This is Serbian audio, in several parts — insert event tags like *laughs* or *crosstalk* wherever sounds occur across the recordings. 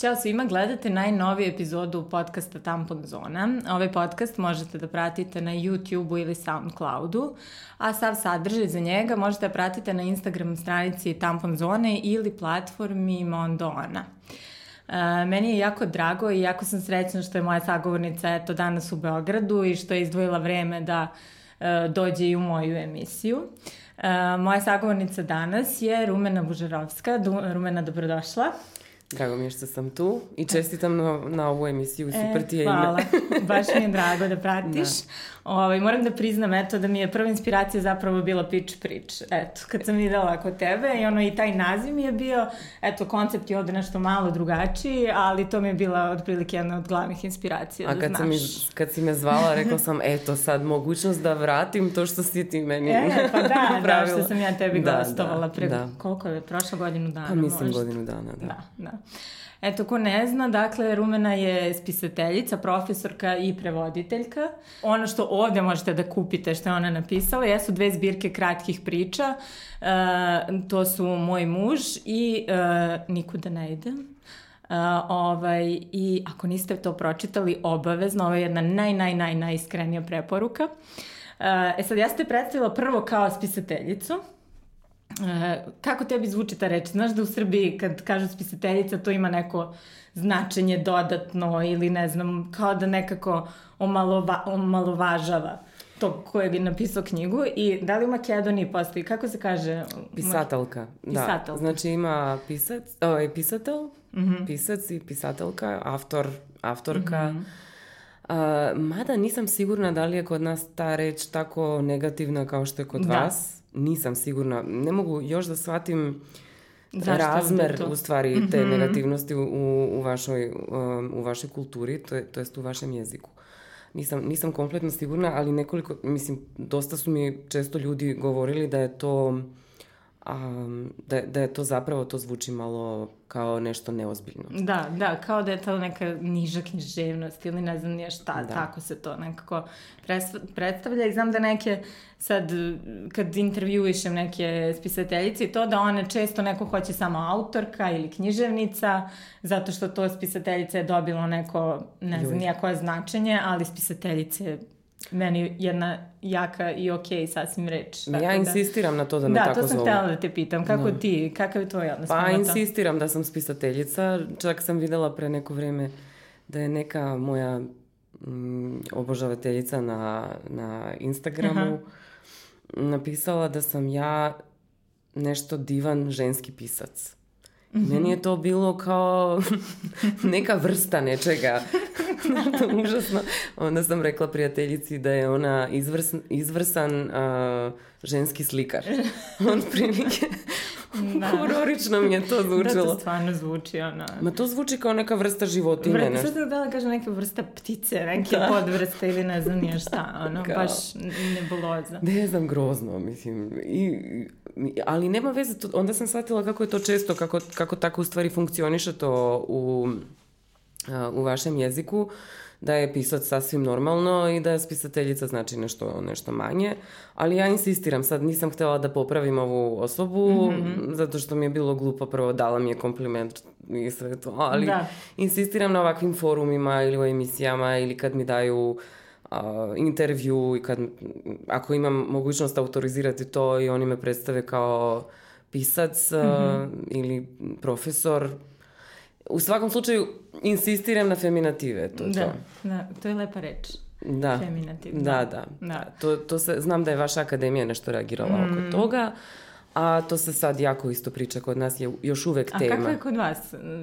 Ćao svima, gledate najnoviju epizodu podcasta Tampon Zona. Ovaj podcast možete da pratite na YouTube-u ili Soundcloud-u, a sav sadržaj za njega možete da pratite na Instagram stranici Tampon Zone ili platformi Mondona. E, meni je jako drago i jako sam srećna što je moja sagovornica eto danas u Beogradu i što je izdvojila vreme da e, dođe i u moju emisiju. E, moja sagovornica danas je Rumena Bužarovska. Rumena, dobrodošla. Drago mi je što sam tu i čestitam na, na ovu emisiju, super e, ti je ime. Hvala, *laughs* baš mi je drago da pratiš. Da. Ovaj, moram da priznam, eto, da mi je prva inspiracija zapravo bila Pitch Prič. Eto, kad sam videla kod tebe i ono i taj naziv mi je bio, eto, koncept je ovde nešto malo drugačiji, ali to mi je bila otprilike jedna od glavnih inspiracija. A da kad, znaš. sam, kad si me zvala, rekao sam, eto, sad mogućnost da vratim to što si ti meni e, pa da, da, što sam ja tebi da, da gostovala da, pre da. koliko je, prošla godinu dana. Pa mislim možda. godinu dana, da. Da, da. Eto, ko ne zna, dakle, Rumena je spisateljica, profesorka i prevoditeljka. Ono što ovde možete da kupite što je ona napisala jesu dve zbirke kratkih priča. E, to su Moj muž i e, Nikuda ne idem. Uh, ovaj, I ako niste to pročitali, obavezno, ovo je jedna naj, naj, naj, najiskrenija preporuka. Uh, e sad, ja ste predstavila prvo kao spisateljicu, E, kako tebi zvuči ta reč? Znaš da u Srbiji kad kažu spisateljica to ima neko značenje dodatno ili ne znam, kao da nekako omalova, omalovažava tog kojeg je napisao knjigu i da li u Makedoniji postoji, kako se kaže? Pisatelka, da. Pisatelka. Znači ima pisac, o, ovaj, pisatel, mm -hmm. pisac i pisatelka, autor, autorka, mm -hmm Uh, mada nisam sigurna da li je kod nas ta reč tako negativna kao što je kod da. vas. Nisam sigurna. Ne mogu još da shvatim Zašto razmer u stvari te mm-hmm. negativnosti u, u, vašoj, u vašoj kulturi, to, je, to jest u vašem jeziku. Nisam, nisam kompletno sigurna, ali nekoliko, mislim, dosta su mi često ljudi govorili da je to um, da, da je to zapravo, to zvuči malo kao nešto neozbiljno. Da, da, kao da je to neka niža književnost ili ne znam nije šta, da. tako se to nekako predstavlja i znam da neke, sad kad intervjuišem neke spisateljice to da one često neko hoće samo autorka ili književnica, zato što to spisateljica je dobilo neko, ne znam, nijako značenje, ali spisateljice meni jedna jaka i okej okay, sasvim reč. Tako ja da- insistiram da... na to da me da, tako zove. Da, to sam htjela da te pitam. Kako no. Da. ti, kakav je tvoj odnos? Pa insistiram da sam spisateljica. Čak sam videla pre neko vreme da je neka moja m, mm, obožavateljica na, na Instagramu Aha. napisala da sam ja nešto divan ženski pisac. Mm-hmm. Meni je to bilo kao *laughs* neka vrsta nečega. *laughs* to užasno. Onda sam rekla prijateljici da je ona izvrs, izvrsan uh, ženski slikar. *laughs* On prilike. Da. Hororično mi je to zvučilo. Da, to stvarno zvuči ona. Ma to zvuči kao neka vrsta životinje. Vrsta, nešto. da da kaže neka vrsta ptice, neke da. podvrste ili ne znam nije šta. Ono, kao. baš nebuloza. Ne znam, grozno, mislim. I, ali nema veze, to, onda sam shvatila kako je to često, kako, kako tako u stvari funkcioniše to u, u vašem jeziku, da je pisac sasvim normalno i da je spisateljica znači nešto, nešto manje, ali ja insistiram, sad nisam htela da popravim ovu osobu, mm-hmm. zato što mi je bilo glupo, prvo dala mi je kompliment i sve to, ali da. insistiram na ovakvim forumima ili u emisijama ili kad mi daju uh, intervju i kad, ako imam mogućnost autorizirati to i oni me predstave kao pisac mm-hmm. ili profesor, u svakom slučaju insistiram na feminative, to da, to. Da, to je lepa reč. Da. Feminativ. Da, da, da. da. To, to se, znam da je vaša akademija nešto reagirala mm. oko mhm. toga, a to se sad jako isto priča kod nas, je još uvek a tema. A kakva je kod vas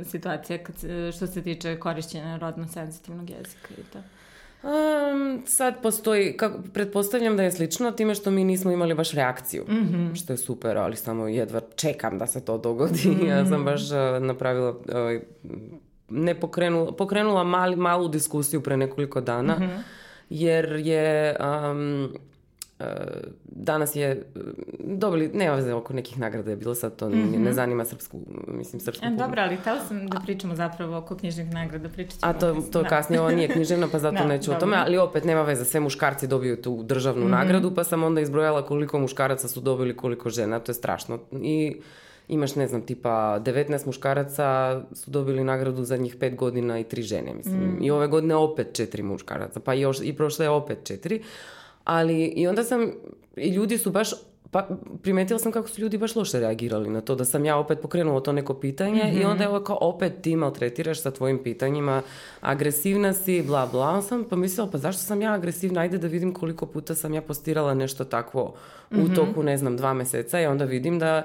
situacija kad, što se tiče korišćenja rodno senzitivnog jezika i tako? Um, sad postoji, kako, pretpostavljam da je slično time što mi nismo imali baš reakciju, mm -hmm. što je super, ali samo jedva čekam da se to dogodi. Mm *laughs* -hmm. Ja sam mhm. baš uh, napravila, uh, ne pokrenula, pokrenula mali, malu diskusiju pre nekoliko dana, mm -hmm. jer je... Um, danas je dobili, ne ovdje oko nekih nagrada je bilo sad, to mm-hmm. ne mhm. zanima srpsku, mislim srpsku. E, dobro, ali teo sam da pričamo zapravo oko knjižnih nagrada, pričat ćemo. A to, to da. kasnije, ovo nije književna pa zato da, neću dobro. o tome, ali opet nema veze, sve muškarci dobiju tu državnu mm-hmm. nagradu pa sam onda izbrojala koliko muškaraca su dobili, koliko žena, to je strašno. I imaš, ne znam, tipa 19 muškaraca su dobili nagradu za zadnjih 5 godina i tri žene, mislim. Mm. I ove godine opet četiri muškaraca, pa još i prošle opet četiri. Ali i onda sam, i ljudi su baš pa primetila sam kako su ljudi baš loše reagirali na to, da sam ja opet pokrenula to neko pitanje mm-hmm. i mhm. onda je ovako opet ti maltretiraš sa tvojim pitanjima, agresivna si, bla bla, on sam pomislila pa zašto sam ja agresivna, ajde da vidim koliko puta sam ja postirala nešto takvo mm-hmm. u mhm. toku, ne znam, dva meseca i onda vidim da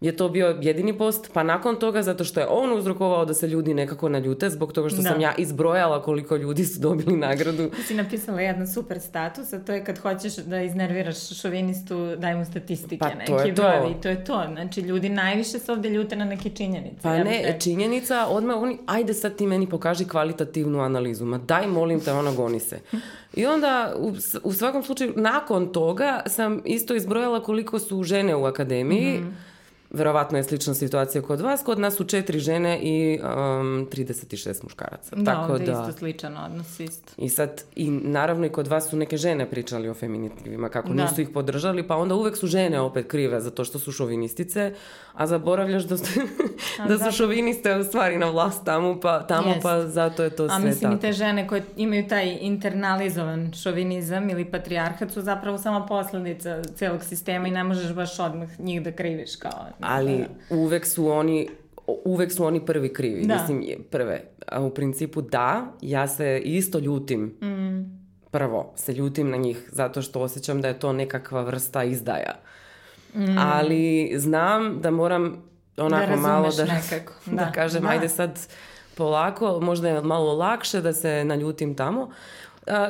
je to bio jedini post, pa nakon toga zato što je on uzrokovao da se ljudi nekako naljute zbog toga što da. sam ja izbrojala koliko ljudi su dobili nagradu. Ti *laughs* si napisala jedan super status, a to je kad hoćeš da iznerviraš šovinistu, daj mu statistike, pa, to neki brojevi, to. je to. Znači, ljudi najviše se ovde ljute na neke činjenice. Pa ja ne, rekao. činjenica, odmah oni, ajde sad ti meni pokaži kvalitativnu analizu, ma daj molim te, ona goni se. I onda, u, u svakom slučaju, nakon toga sam isto izbrojala koliko su žene u akademiji, mm -hmm Verovatno je slična situacija kod vas. Kod nas su četiri žene i um, 36 muškaraca. Da, Tako ovdje da... isto sličan odnos. Isto. I sad, i naravno i kod vas su neke žene pričali o feminitivima, kako da. nisu ih podržali, pa onda uvek su žene opet krive zato što su šovinistice, a zaboravljaš da su, da su šoviniste u stvari na vlast tamo, pa, tamo pa jest. pa zato je to sve A mislim tako. i te žene koje imaju taj internalizovan šovinizam ili patrijarhat su zapravo samo posljedica celog sistema i ne možeš baš odmah njih da kriviš kao Ali da, da. uvek su oni uvek su oni prvi krivi, da. mislim prve. A u principu da, ja se isto ljutim. Mm. Prvo, se ljutim na njih zato što osjećam da je to nekakva vrsta izdaja. Mm. Ali znam da moram onako da malo da, nekako. *laughs* da, da kažem da. ajde sad polako, možda je malo lakše da se naljutim tamo,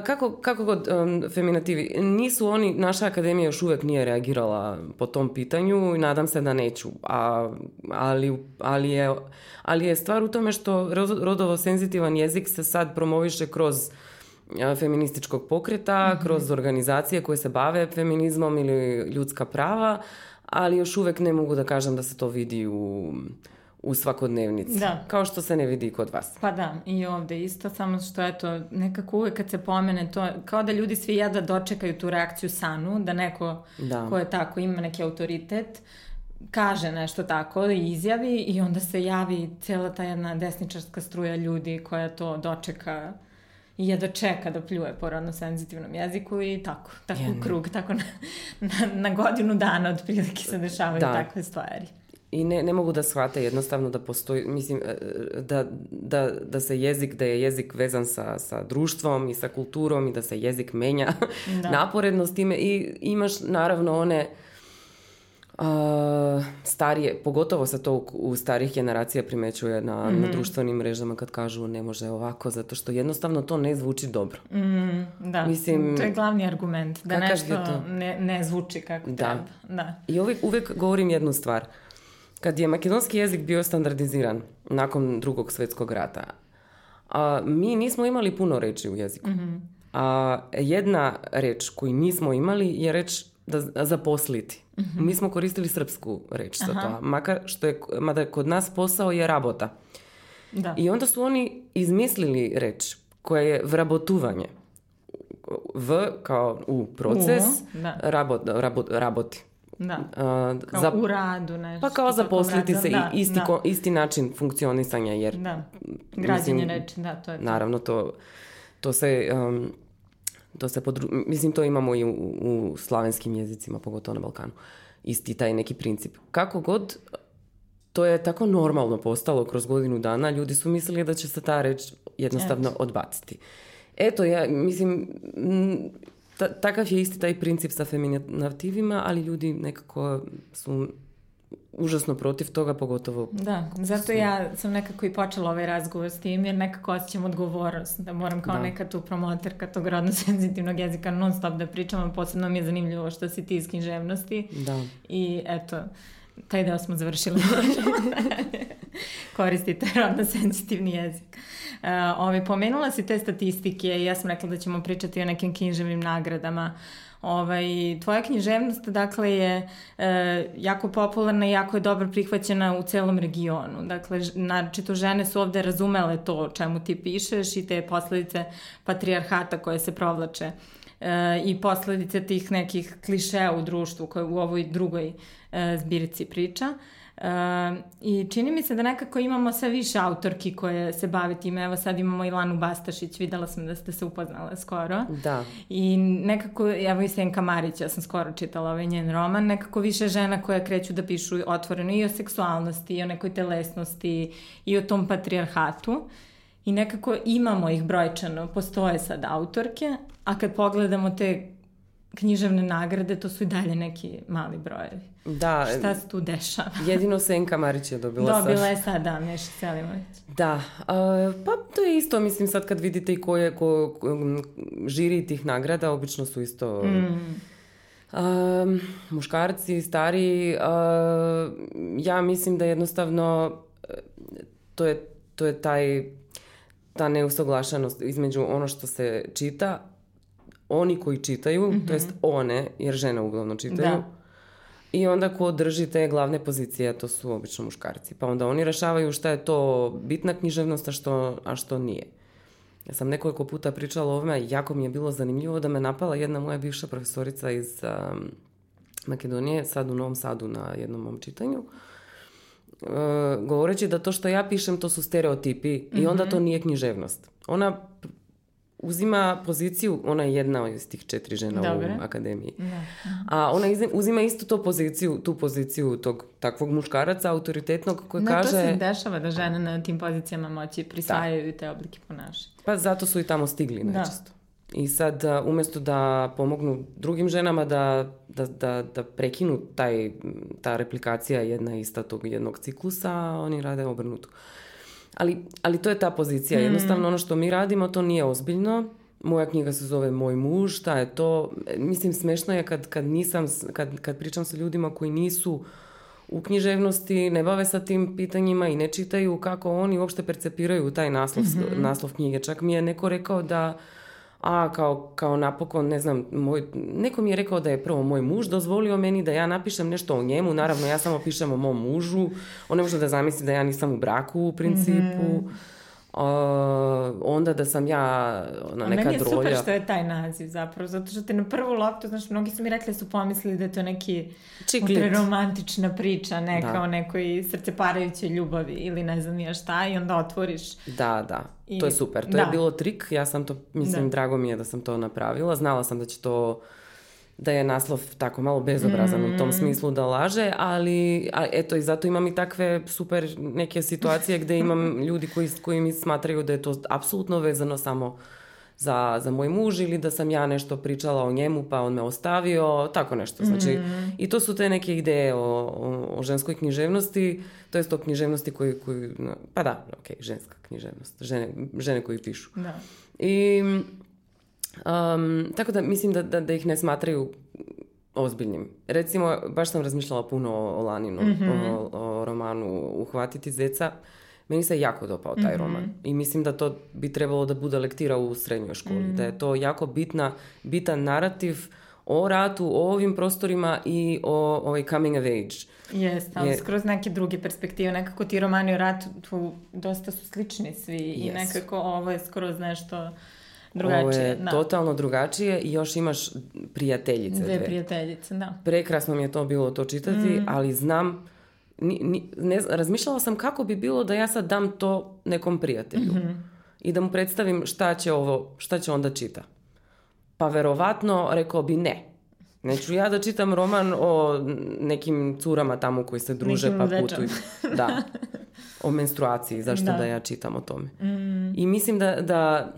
kako, kako god um, feminativi, nisu oni, naša akademija još uvek nije reagirala po tom pitanju i nadam se da neću, a, ali, ali, je, ali je stvar u tome što rodovo senzitivan jezik se sad promoviše kroz feminističkog pokreta, mm-hmm. kroz organizacije koje se bave feminizmom ili ljudska prava, ali još uvek ne mogu da kažem da se to vidi u u svakodnevnici. Da. Kao što se ne vidi kod vas. Pa da, i ovde isto, samo što eto, nekako uvek kad se pomene to, kao da ljudi svi jedva dočekaju tu reakciju sanu, da neko da. ko je tako ima neki autoritet, kaže nešto tako i izjavi i onda se javi cela ta jedna desničarska struja ljudi koja to dočeka i jedva čeka da pljuje po rodno senzitivnom jeziku i tako, tako u krug, tako na, na, na godinu dana otprilike se dešavaju da. takve stvari. I ne, ne mogu da shvate jednostavno da postoji, mislim, e, e, da, da, da se jezik, da je jezik vezan sa, sa društvom i sa kulturom i da se jezik menja *laughs* da. naporedno s time i imaš naravno one Uh, starije, pogotovo sa to u, u starih generacija primećuje na, mm. na mhm. društvenim mrežama kad kažu ne može ovako, zato što jednostavno to ne zvuči dobro. Mm, da, Mislim, to je glavni argument, da nešto ne, ne zvuči kako da. treba. Da. I uvijek, uvijek govorim jednu stvar – kad je makedonski jezik bio standardiziran nakon drugog svjetskog rata, a, mi nismo imali puno reći u jeziku. Mm-hmm. A, jedna reč koju nismo imali je reč da zaposliti. Mm-hmm. Mi smo koristili srpsku reč za to. Makar što je, mada kod nas posao je rabota. Da. I onda su oni izmislili reč koja je vrabotuvanje. V kao u proces, u, da. Rabot, rabot, raboti. Da. Uh, za, u radu nešto. Pa kao zaposliti se da, isti, da. ko, isti način funkcionisanja jer... Da, građenje reči, da, to je to. Naravno, to, to se... Um, to se podru... Mislim, to imamo i u, u slavenskim jezicima, pogotovo na Balkanu. Isti taj neki princip. Kako god, to je tako normalno postalo kroz godinu dana, ljudi su mislili da će se ta reč jednostavno Eto. odbaciti. Eto, ja mislim, ta, takav je isti taj princip sa feminativima, ali ljudi nekako su užasno protiv toga, pogotovo... Da, zato su... ja sam nekako i počela ovaj razgovor s tim, jer nekako osjećam odgovornost, da moram kao da. neka tu promotorka tog rodno senzitivnog jezika non stop da pričam, a posebno mi je zanimljivo što si ti iz književnosti. Da. I eto, taj deo smo završili. *laughs* koristite *laughs* rodno sensitivni jezik. Uh, e, ove, ovaj, pomenula si te statistike i ja sam rekla da ćemo pričati o nekim književnim nagradama. Ovaj, tvoja književnost dakle je e, jako popularna i jako je dobro prihvaćena u celom regionu. Dakle, naročito žene su ovde razumele to čemu ti pišeš i te posledice patrijarhata koje se provlače e, i posledice tih nekih klišeja u društvu koje u ovoj drugoj e, zbirci priča. E, I čini mi se da nekako imamo sve više autorki koje se bave time. Evo sad imamo i Lanu Bastašić, videla sam da ste se upoznala skoro. Da. I nekako, evo i Senka Marić, ja sam skoro čitala ovaj njen roman, nekako više žena koja kreću da pišu otvoreno i o seksualnosti, i o nekoj telesnosti, i o tom patrijarhatu. I nekako imamo ih brojčano, postoje sad autorke, a kad pogledamo te književne nagrade, to su i dalje neki mali brojevi. Da. Šta se tu dešava? jedino Senka Marić je dobila sad. Dobila je sad, da, Meša Selimović. Da. Uh, pa to je isto, mislim, sad kad vidite i ko je, ko, um, žiri tih nagrada, obično su isto... Mm. Uh, muškarci, stari, uh, ja mislim da jednostavno to je, to je taj ta neusoglašanost između ono što se čita oni koji čitaju, mm -hmm. to jest one, jer žene uglavnom čitaju, da. I onda ko drži te glavne pozicije, to su obično muškarci. Pa onda oni rešavaju šta je to bitna književnost, a što, a što nije. Ja sam nekoliko puta pričala o ovome, jako mi je bilo zanimljivo da me napala jedna moja bivša profesorica iz um, Makedonije, sad u Novom Sadu na jednom mom čitanju, uh, govoreći da to što ja pišem to su stereotipi mm -hmm. i onda mhm. to nije književnost. Ona uzima poziciju, ona je jedna od tih četiri žena Dobre. u akademiji. Da. A ona uzima istu to poziciju, tu poziciju tog takvog muškaraca autoritetnog koji no, kaže... No to se dešava da žene na tim pozicijama moći prisvajaju da. te oblike ponašanja. Pa zato su i tamo stigli da. najčesto. Da. I sad umesto da pomognu drugim ženama da, da, da, da prekinu taj, ta replikacija jedna ista tog jednog ciklusa, oni rade obrnuto. Ali, ali to je ta pozicija. Mm. Jednostavno ono što mi radimo to nije ozbiljno. Moja knjiga se zove Moj muž, šta je to? Mislim, smešno je kad, kad, nisam, kad, kad pričam sa ljudima koji nisu u književnosti, ne bave sa tim pitanjima i ne čitaju kako oni uopšte percepiraju taj naslov, mm-hmm. naslov knjige. Čak mi je neko rekao da a kao, kao napokon, ne znam, moj, neko mi je rekao da je prvo moj muž dozvolio meni da ja napišem nešto o njemu, naravno ja samo pišem o mom mužu, on ne može da zamisli da ja nisam u braku u principu. Mm-hmm. Uh, onda da sam ja ona, neka drolja. Meni je drolja. super što je taj naziv zapravo, zato što te na prvu loptu, znaš, mnogi su mi rekli da su pomislili da je to neki romantična priča, neka da. o nekoj srceparajućoj ljubavi ili ne znam ja šta i onda otvoriš. Da, da. I... To je super. To da. je bilo trik, ja sam to, mislim, da. drago mi je da sam to napravila. Znala sam da će to da je naslov tako malo bezobrazan mm. u tom mm. smislu da laže, ali a, eto i zato imam i takve super neke situacije gde imam *laughs* ljudi koji, koji mi smatraju da je to apsolutno vezano samo za, za moj muž ili da sam ja nešto pričala o njemu pa on me ostavio, tako nešto. Znači, mm. I to su te neke ideje o, o, o ženskoj književnosti, to jest o književnosti koji, koji, pa da, ok, ženska književnost, žene, žene koji pišu. Da. I Um, tako da mislim da, da, da ih ne smatraju ozbiljnim. Recimo, baš sam razmišljala puno o, o Laninu, mm-hmm. o, o romanu Uhvatiti zeca. Meni se jako dopao taj mm-hmm. roman i mislim da to bi trebalo da bude lektira u srednjoj školi. Mm-hmm. Da je mhm. to jako bitna, bitan narativ o ratu, o ovim prostorima i o ovaj coming of age. Yes, ali Jer... skroz neke druge perspektive. Nekako ti romani o ratu tu dosta su slični svi yes. i nekako ovo je skroz nešto drugačije. Ovo je da. totalno drugačije i još imaš prijateljice. Dve prijateljice, da. Prekrasno mi je to bilo to čitati, mm. ali znam, ni, ni, ne, razmišljala sam kako bi bilo da ja sad dam to nekom prijatelju. Mm-hmm. I da mu predstavim šta će ovo, šta će onda čita. Pa verovatno rekao bi ne. Neću ja da čitam roman o nekim curama tamo koji se druže Nekim pa putuju. Da. *laughs* O menstruaciji, zašto da, da ja čitam o tome. Mm. I mislim da, da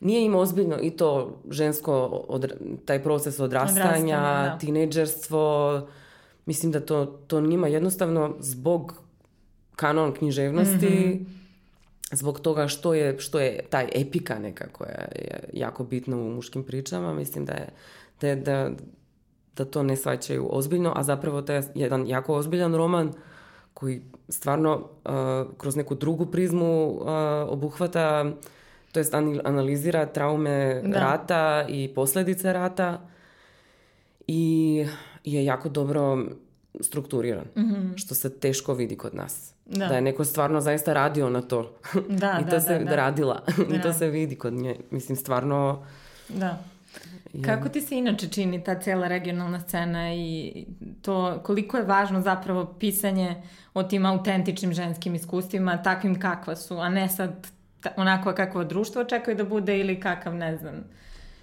nije im ozbiljno i to žensko, od, taj proces odrastanja, odrastanja da. tineđerstvo, mislim da to, to njima jednostavno zbog kanon književnosti, mm-hmm. zbog toga što je, što je taj epika neka koja je jako bitna u muškim pričama, mislim da je, da, je, da, da to ne svaćaju ozbiljno, a zapravo to je jedan jako ozbiljan roman koji stvarno uh, kroz neku drugu prizmu uh, obuhvata to jest analizira traume da. rata i posljedice rata i je jako dobro strukturiran, mm-hmm. što se teško vidi kod nas. Da. da je neko stvarno zaista radio na to. *laughs* Da, I to da, se da, da. radila. *laughs* I to da. se vidi kod nje. Mislim, stvarno... Da. Kako ti se inače čini ta cijela regionalna scena i to koliko je važno zapravo pisanje o tim autentičnim ženskim iskustvima, takvim kakva su, a ne sad onako kako društvo očekuje da bude ili kakav, ne znam,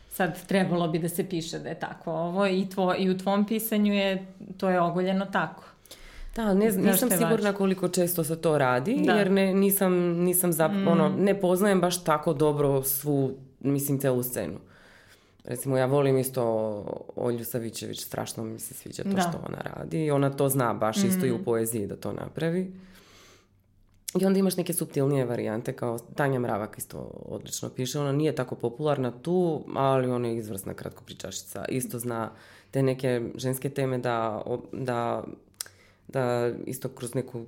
sad trebalo bi da se piše da je tako ovo i, tvo, i u tvom pisanju je, to je ogoljeno tako. Da, ne, znam, nisam sigurna koliko često se to radi, da. jer ne, nisam, nisam zap, mm. ono, ne poznajem baš tako dobro svu, mislim, celu scenu. Recimo, ja volim isto Olju Savićević, strašno mi se sviđa to da. što ona radi i ona to zna baš mm. isto i u mm. poeziji da to napravi. I onda imaš neke subtilnije varijante, kao Tanja Mravak isto odlično piše, ona nije tako popularna tu, ali ona je izvrsna kratkopričašica. Isto zna te neke ženske teme da, da, da isto kroz neku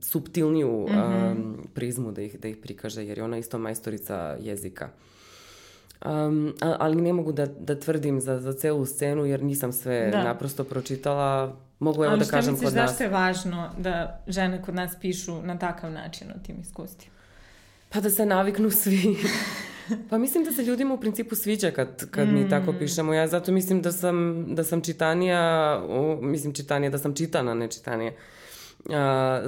subtilniju mm-hmm. um, prizmu da ih, da ih prikaže, jer je ona isto majstorica jezika. Um, ali ne mogu da, da tvrdim za, za celu scenu jer nisam sve da. naprosto pročitala. Mogu evo da kažem kod nas. Ali što misliš zašto je važno da žene kod nas pišu na takav način o tim iskustvima? Pa da se naviknu svi. pa mislim da se ljudima u principu sviđa kad, kad mm. mi tako mm. pišemo. Ja zato mislim da sam, da sam čitanija, o, mislim čitanija, da sam čitana, ne čitanija. A,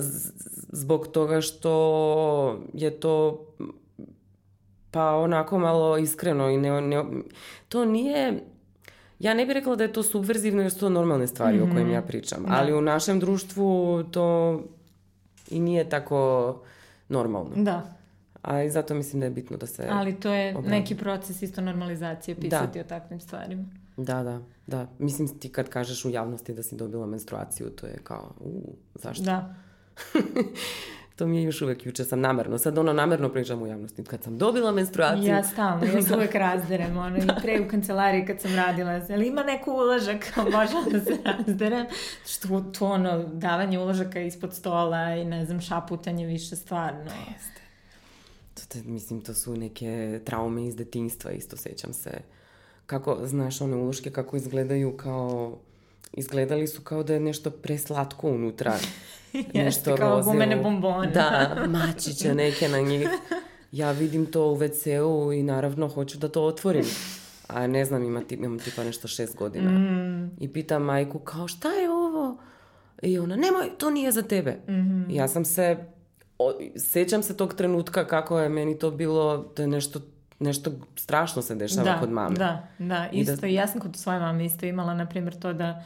zbog toga što je to pa onako malo iskreno i ne, ne, to nije ja ne bih rekla da je to subverzivno jer su to normalne stvari mm -hmm. o kojim mhm. ja pričam, da. ali u našem društvu to i nije tako normalno. Da. A i zato mislim da je bitno da se... Ali to je obrani. neki proces isto normalizacije da. pisati da. o takvim stvarima. Da, da, da. Mislim ti kad kažeš u javnosti da si dobila menstruaciju, to je kao, u, zašto? Da. *laughs* to mi je još uvijek, juče sam namerno, sad ono namerno pričam u javnosti, kad sam dobila menstruaciju. Ja stalno, još uvijek *laughs* razderem, ono, i pre u kancelariji kad sam radila, ali ima neku uložak, *laughs* možda da se razderem, što to ono, davanje uložaka ispod stola i ne znam, šaputanje više stvarno. Jeste. To te, mislim, to su neke traume iz detinjstva, isto sećam se. Kako, znaš, one uloške kako izgledaju kao izgledali su kao da je nešto preslatko unutra. *laughs* Jeste, nešto kao roze, gumene bombone. Da, *laughs* mačiće neke na njih. Ja vidim to u WC-u i naravno hoću da to otvorim. A ne znam, ima, ti, imam tipa nešto šest godina. Mm. I pitam majku kao šta je ovo? I ona, nemoj, to nije za tebe. Mm-hmm. Ja sam se, o, sećam se tog trenutka kako je meni to bilo, to je nešto nešto strašno se dešava da, kod mame. Da, da, da- isto. I da... ja sam kod svoje mame isto imala, na primjer, to da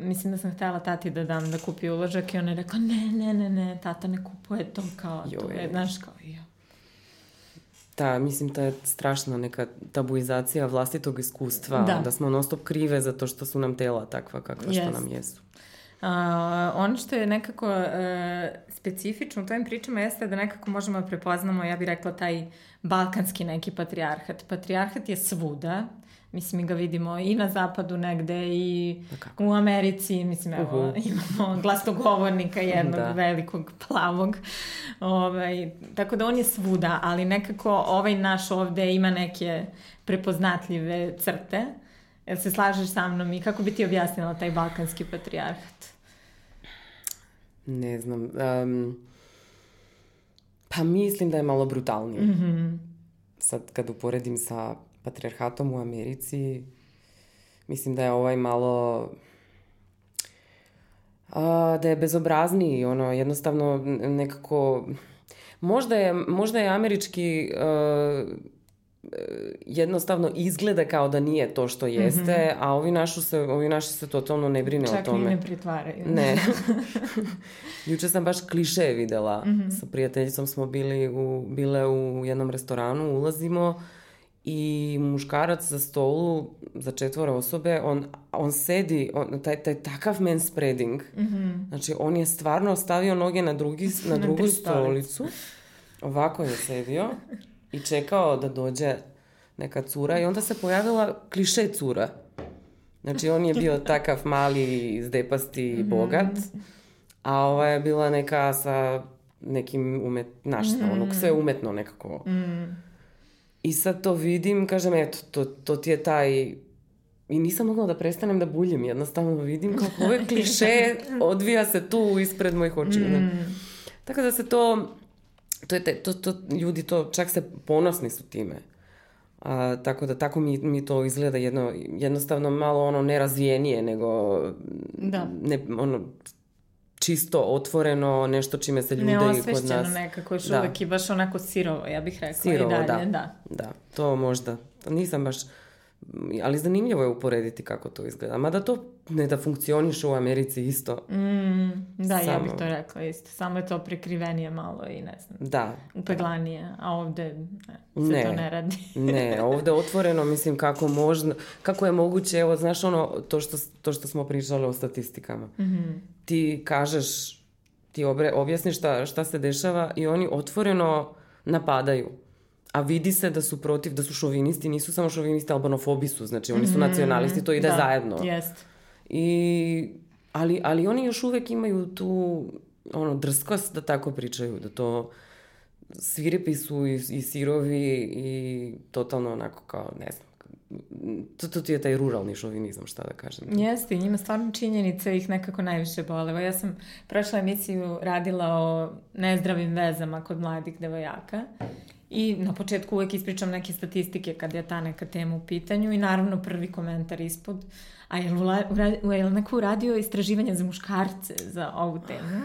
mislim da sam htjela tati da dam da kupi uložak i ona je rekla ne, ne, ne, ne, tata ne kupuje to kao, to je, znaš kao, ja. Da, mislim da je strašna neka tabuizacija vlastitog iskustva, da, da smo non stop krive zato što su nam tela takva kakva yes. što nam jesu. Uh, ono što je nekako uh, specifično u tvojim pričama jeste da nekako možemo da prepoznamo, ja bih rekla, taj balkanski neki patrijarhat. Patrijarhat je svuda, mislim mi ga vidimo i na zapadu negde i u Americi, mislim evo uh -huh. *laughs* imamo glasnogovornika jednog da. velikog plavog. Ovaj, tako da on je svuda, ali nekako ovaj naš ovde ima neke prepoznatljive crte. Jel se slažeš sa mnom i kako bi ti objasnila taj balkanski patrijarhat? Ne znam. Um, pa mislim da je malo brutalnije. Mm-hmm. Sad kad uporedim sa patrijarhatom u Americi, mislim da je ovaj malo... A, da je bezobrazniji, ono, jednostavno nekako... Možda je, možda je američki uh, E, jednostavno izgleda kao da nije to što mhm. jeste, mm-hmm. a ovi, našu se, ovi naši se totalno ne brine Čak o tome. Čak ni ne pritvaraju. Ne. *laughs* Juče sam baš kliše videla. Mm-hmm. Sa prijateljicom smo bili u, bile u jednom restoranu, ulazimo i muškarac za stolu za četvore osobe, on, on sedi, on, taj, taj takav man spreading. Mm-hmm. Znači, on je stvarno stavio noge na, drugi, *laughs* na drugu na stolicu. Ovako je sedio. *laughs* i čekao da dođe neka cura i onda se pojavila kliše cura. Znači on je bio takav mali, zdepasti, mhm. bogat, a ova je bila neka sa nekim umet, našta, mm. onog, mhm. sve umetno nekako. Mm. I sad to vidim, kažem, eto, to, to ti je taj i nisam mogla da prestanem da buljim, jednostavno vidim kako ove *laughs* kliše odvija se tu ispred mojih očiju. Mm. Tako da se to тоа е то, то, луѓе то чак се поносни со тиме. А, тако да тако ми, ми то изгледа едно едноставно мало оно неразвиение него да. не оно чисто отворено нешто чиме се луѓе и код нас. некако што да. веќе баш онако сирово, ја бих рекла сирово, и дали, да. да. Да, тоа можда. Нисам баш ali zanimljivo je uporediti kako to izgleda. Mada to ne da funkcioniš u Americi isto. Mm, da, Samo. ja bih to rekla isto. Samo je to prikrivenije malo i ne znam. Da. Upeglanije, a ovde ne, se ne, to ne radi. *laughs* ne, ovde otvoreno, mislim kako možda, kako je moguće, evo, znaš ono, to što, to što smo pričali o statistikama. Mm-hmm. Ti kažeš, ti obre, objasniš šta, šta se dešava i oni otvoreno napadaju a vidi se da su protiv, da su šovinisti, nisu samo šovinisti, albanofobi su, znači oni su mhm. nacionalisti, to ide da, zajedno. Jest. I, ali, ali oni još uvek imaju tu ono, drskost da tako pričaju, da to sviripi su i, i sirovi i totalno onako kao, ne znam, to, to ti je taj ruralni šovinizam, šta da kažem. Jeste, njima stvarno činjenice ih nekako najviše boleva. Ja sam prošla emisiju radila o nezdravim vezama kod mladih devojaka I na početku uvek ispričam neke statistike kad je ta neka tema u pitanju i naravno prvi komentar ispod, a je li neko uradio istraživanje za muškarce za ovu temu?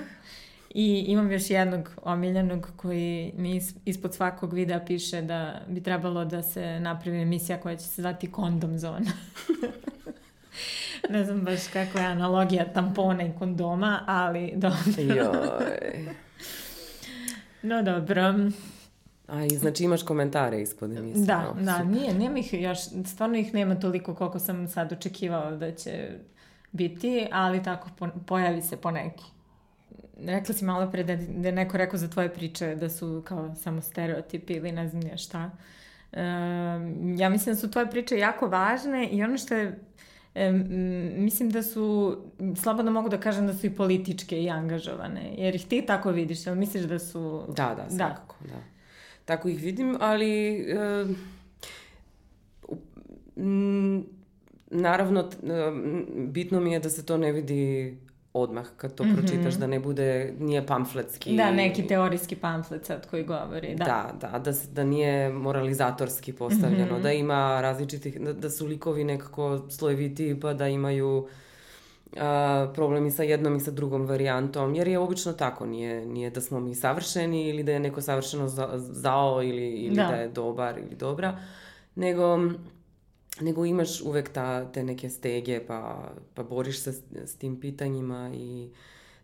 I imam još jednog omiljenog koji mi ispod svakog videa piše da bi trebalo da se napravi emisija koja će se zvati Kondom zona. *laughs* ne znam baš kakva je analogija tampona i kondoma, ali dobro. Joj. No dobro. A i znači imaš komentare ispod emisije. Da, no, da, super. nije, nema ih još, stvarno ih nema toliko koliko sam sad očekivala da će biti, ali tako po, pojavi se poneki. Rekla si malo pre da, da je neko rekao za tvoje priče da su kao samo stereotipi ili ne znam ja šta. E, ja mislim da su tvoje priče jako važne i ono što je E, mislim da su, slobodno mogu da kažem da su i političke i angažovane, jer ih ti tako vidiš, jel misliš da su... Da, da, da. svakako, da. da tako ih vidim, ali e, m, naravno e, bitno mi je da se to ne vidi odmah kad to mm -hmm. pročitaš, da ne bude, nije pamfletski. Da, neki teorijski pamflet sad koji govori. Da, da, da, da, se, da nije moralizatorski postavljeno, mm -hmm. da ima različitih, da, da su likovi nekako slojeviti, pa da imaju a, problem sa jednom i sa drugom varijantom, jer je obično tako, nije, nije da smo mi savršeni ili da je neko savršeno za, zao ili, ili da. da je dobar ili dobra, nego nego imaš uvek ta, te neke stege, pa, pa boriš se s, s tim pitanjima i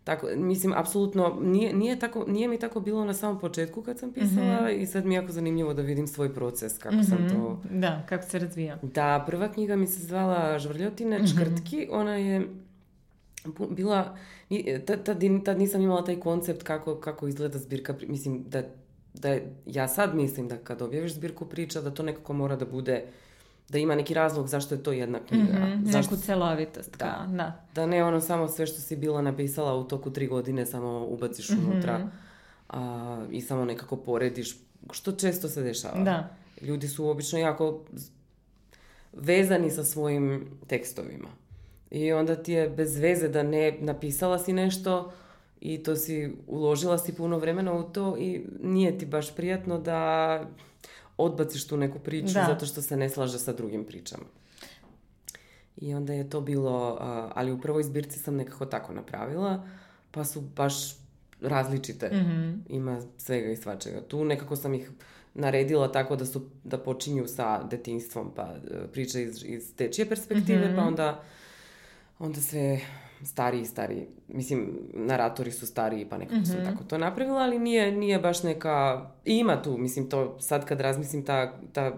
tako, mislim, apsolutno, nije, nije, tako, nije mi tako bilo na samom početku kad sam pisala mm-hmm. i sad mi je jako zanimljivo da vidim svoj proces, kako mm-hmm. sam mhm. to... Da, kako se razvija. Da, prva knjiga mi se zvala Žvrljotine, mm-hmm. Čkrtki, ona je bila, e, tad, tad nisam imala taj koncept kako, kako izgleda zbirka, mislim da, da ja sad mislim da kad objaviš zbirku priča da to nekako mora da bude da ima neki razlog zašto je to jedna knjiga. Mm-hmm, zašto... Neku celovitost. Da, da. da ne ono samo sve što si bila napisala u toku tri godine samo ubaciš mm-hmm. unutra a, i samo nekako porediš, što često se dešava. Da. Ljudi su obično jako vezani sa svojim tekstovima I onda ti je bez veze da ne napisala si nešto i to si uložila si puno vremena u to i nije ti baš prijatno da odbaciš tu neku priču da. zato što se ne slaže sa drugim pričama. I onda je to bilo, ali u prvoj zbirci sam nekako tako napravila, pa su baš različite. Mm-hmm. Ima svega i svačega. Tu nekako sam ih naredila tako da su da počinju sa detinjstvom, pa e, priča iz, iz tečije perspektive, mm-hmm. pa onda onda se stariji i stariji, mislim, naratori su stariji, pa nekako mm -hmm. sam mhm. tako to napravila, ali nije, nije baš neka, ima tu, mislim, to sad kad razmislim, ta, ta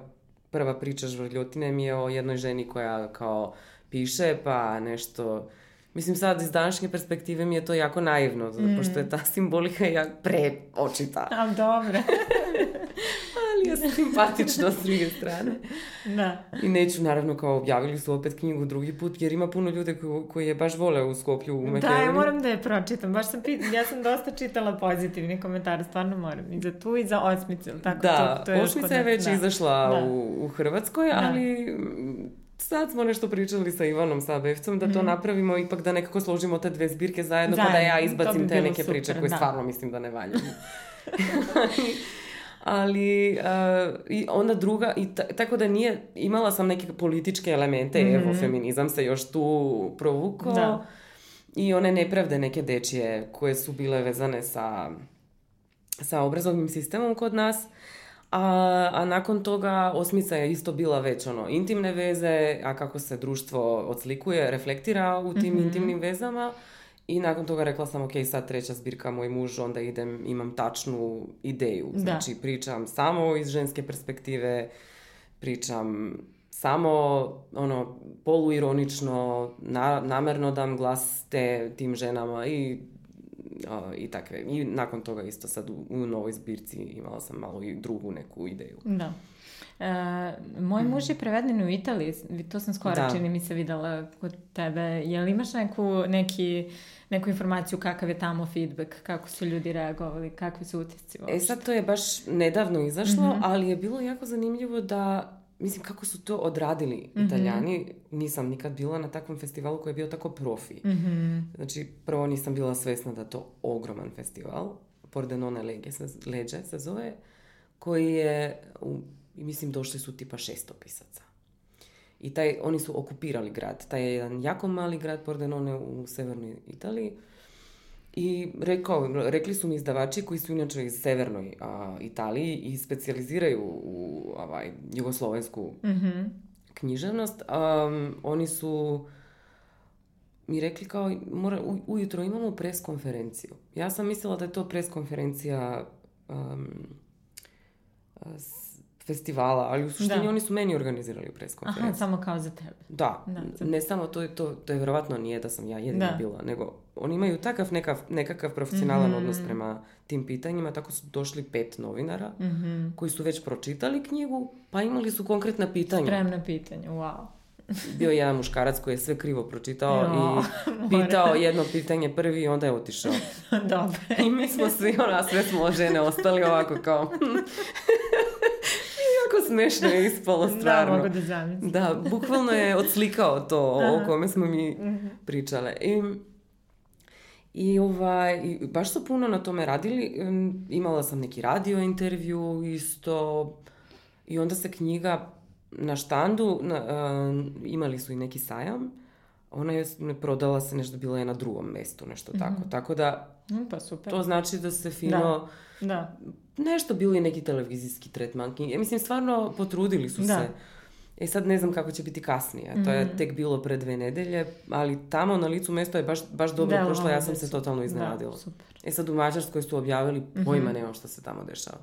prva priča žvrljotine mi je o jednoj ženi koja kao piše, pa nešto Mislim, sad iz današnje perspektive mi je to jako naivno, zato, mm. pošto je ta simbolika jak preočita. očita. A, dobro. *laughs* Ali je simpatično s druge strane. Da. I neću, naravno, kao objavili su opet knjigu drugi put, jer ima puno ljude koji, koji je baš vole u Skoplju u Makedoniji. Da, ja moram da je pročitam. Baš sam, pit... ja sam dosta čitala pozitivne komentare, stvarno moram. I za tu i za osmicu. Tako, da, to, to je osmica je već da. izašla da. u, u Hrvatskoj, da. ali sad smo nešto pričali sa Ivanom Sabevcom da to mm. napravimo ipak da nekako složimo te dve zbirke zajedno, zajedno pa da ja izbacim bi te neke super, priče koje da. stvarno mislim da ne valjaju. *laughs* ali uh, i onda druga i ta, tako da nije imala sam neke političke elemente mm-hmm. evo feminizam se još tu provukao da. i one nepravde neke dečije koje su bile vezane sa sa obrazovnim sistemom kod nas A, a nakon toga osmica je isto bila već ono intimne veze, a kako se društvo odslikuje, reflektira u tim mm-hmm. intimnim vezama. I nakon toga rekla sam, ok, sad treća zbirka, moj muž, onda idem, imam tačnu ideju. Da. Znači, da. pričam samo iz ženske perspektive, pričam samo ono poluironično, na, namjerno dam glas te tim ženama i a, i takve. I nakon toga isto sad u, u novoj zbirci imala sam malo i drugu neku ideju. Da. E, moj mm. muž je preveden u Italiji, to sam skoro da. čini mi se videla kod tebe. Je li imaš neku, neki, neku informaciju kakav je tamo feedback, kako su ljudi reagovali, kakvi su utisci E sad to je baš nedavno izašlo, mm-hmm. ali je bilo jako zanimljivo da mislim kako su to odradili mm-hmm. Italijani, nisam nikad bila na takvom festivalu koji je bio tako profi. Mm-hmm. Znači, prvo nisam bila svjesna da to ogroman festival, Pordenone Lege, Leđe se zove, koji je, u, mislim, došli su tipa 600 pisaca. I taj, oni su okupirali grad. Taj je jedan jako mali grad Pordenone u severnoj Italiji I rekao, rekli su mi izdavači koji su inače iz severnoj a, Italiji i specijaliziraju u ovaj, jugoslovensku mm -hmm. književnost. A, oni su mi rekli kao mora, u, ujutro imamo preskonferenciju. Ja sam mislila da je to preskonferencija konferencija um, festivala, ali u suštini da. oni su meni organizirali pres konferenciju. Aha, samo kao za tebe. Da, da ne samo to, to, to je vjerovatno nije da sam ja jedina da. bila, nego oni imaju takav nekav, nekakav profesionalan mm-hmm. odnos prema tim pitanjima, tako su došli pet novinara mm-hmm. koji su već pročitali knjigu, pa imali su konkretna pitanja. Spremna pitanja, wow. *laughs* Bio je jedan muškarac koji je sve krivo pročitao no, i *laughs* pitao more. jedno pitanje prvi i onda je otišao. *laughs* Dobro. I mi smo svi, ona, sve smo žene ostali ovako kao toliko smešno je ispalo, da, stvarno. Da, mogu da zamislim. Da, bukvalno je odslikao to *laughs* o kome smo mi mhm. pričale. I I, ovaj, I baš su puno na tome radili. Imala sam neki radio intervju isto. I onda se knjiga na štandu, na, uh, imali su i neki sajam. Ona je ne prodala se nešto, bila je na drugom mestu, nešto mm -hmm. tako. Mhm. Tako da, mm, pa super. to znači da se fino da. Da nešto bilo i neki televizijski tretman Ja e, Mislim, stvarno potrudili su da. se. E sad ne znam kako će biti kasnije. Mm. To je mhm. tek bilo pre dve nedelje, ali tamo na licu mesta je baš, baš dobro da, prošlo. Ja sam se totalno da, iznenadila. E sad u Mađarskoj su objavili, mhm. pojma mm-hmm. nemam što se tamo dešava.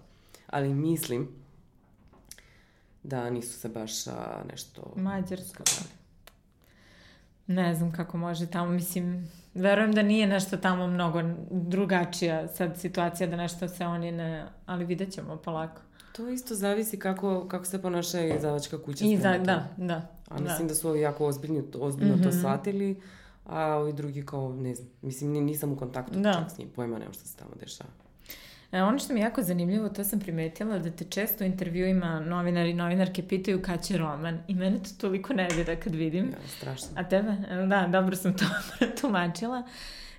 Ali mislim da nisu se baš a, nešto... Mađarska ne znam kako može tamo, mislim, verujem da nije nešto tamo mnogo drugačija sad situacija da nešto se oni ne, ali vidjet ćemo polako. To isto zavisi kako, kako se ponaša i izdavačka kuća. I za, da, da. A mislim da, da su ovi jako ozbiljno, ozbiljno mm -hmm. to mhm. shvatili, a ovi drugi kao, ne znam, mislim nisam u kontaktu da. čak s njim, pojma nemam što se tamo dešava. E, ono što mi je jako zanimljivo, to sam primetila, da te često u intervjuima novinari i novinarke pitaju kad će roman. I mene to toliko nervira kad vidim. Ja, strašno. A tebe? E, da, dobro sam to *laughs* tumačila.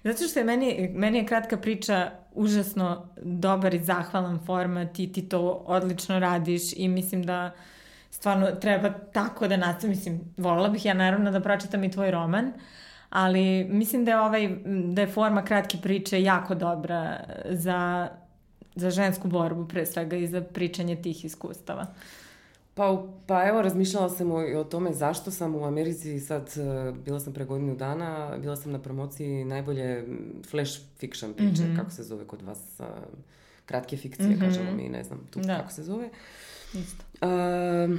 Zato što je meni, meni je kratka priča užasno dobar i zahvalan format i ti to odlično radiš i mislim da stvarno treba tako da nastavim. Mislim, volila bih ja naravno da pročitam i tvoj roman, ali mislim da je, ovaj, da je forma kratke priče jako dobra za za žensku borbu pre svega i za pričanje tih iskustava. Pa, pa evo, razmišljala sam o, o tome zašto sam u Americi sad, e, bila sam pre godinu dana, bila sam na promociji najbolje flash fiction priče, mm -hmm. kako se zove kod vas, e, kratke fikcije, mm -hmm. kažemo mi, ne znam tu da. kako se zove. Isto. Uh,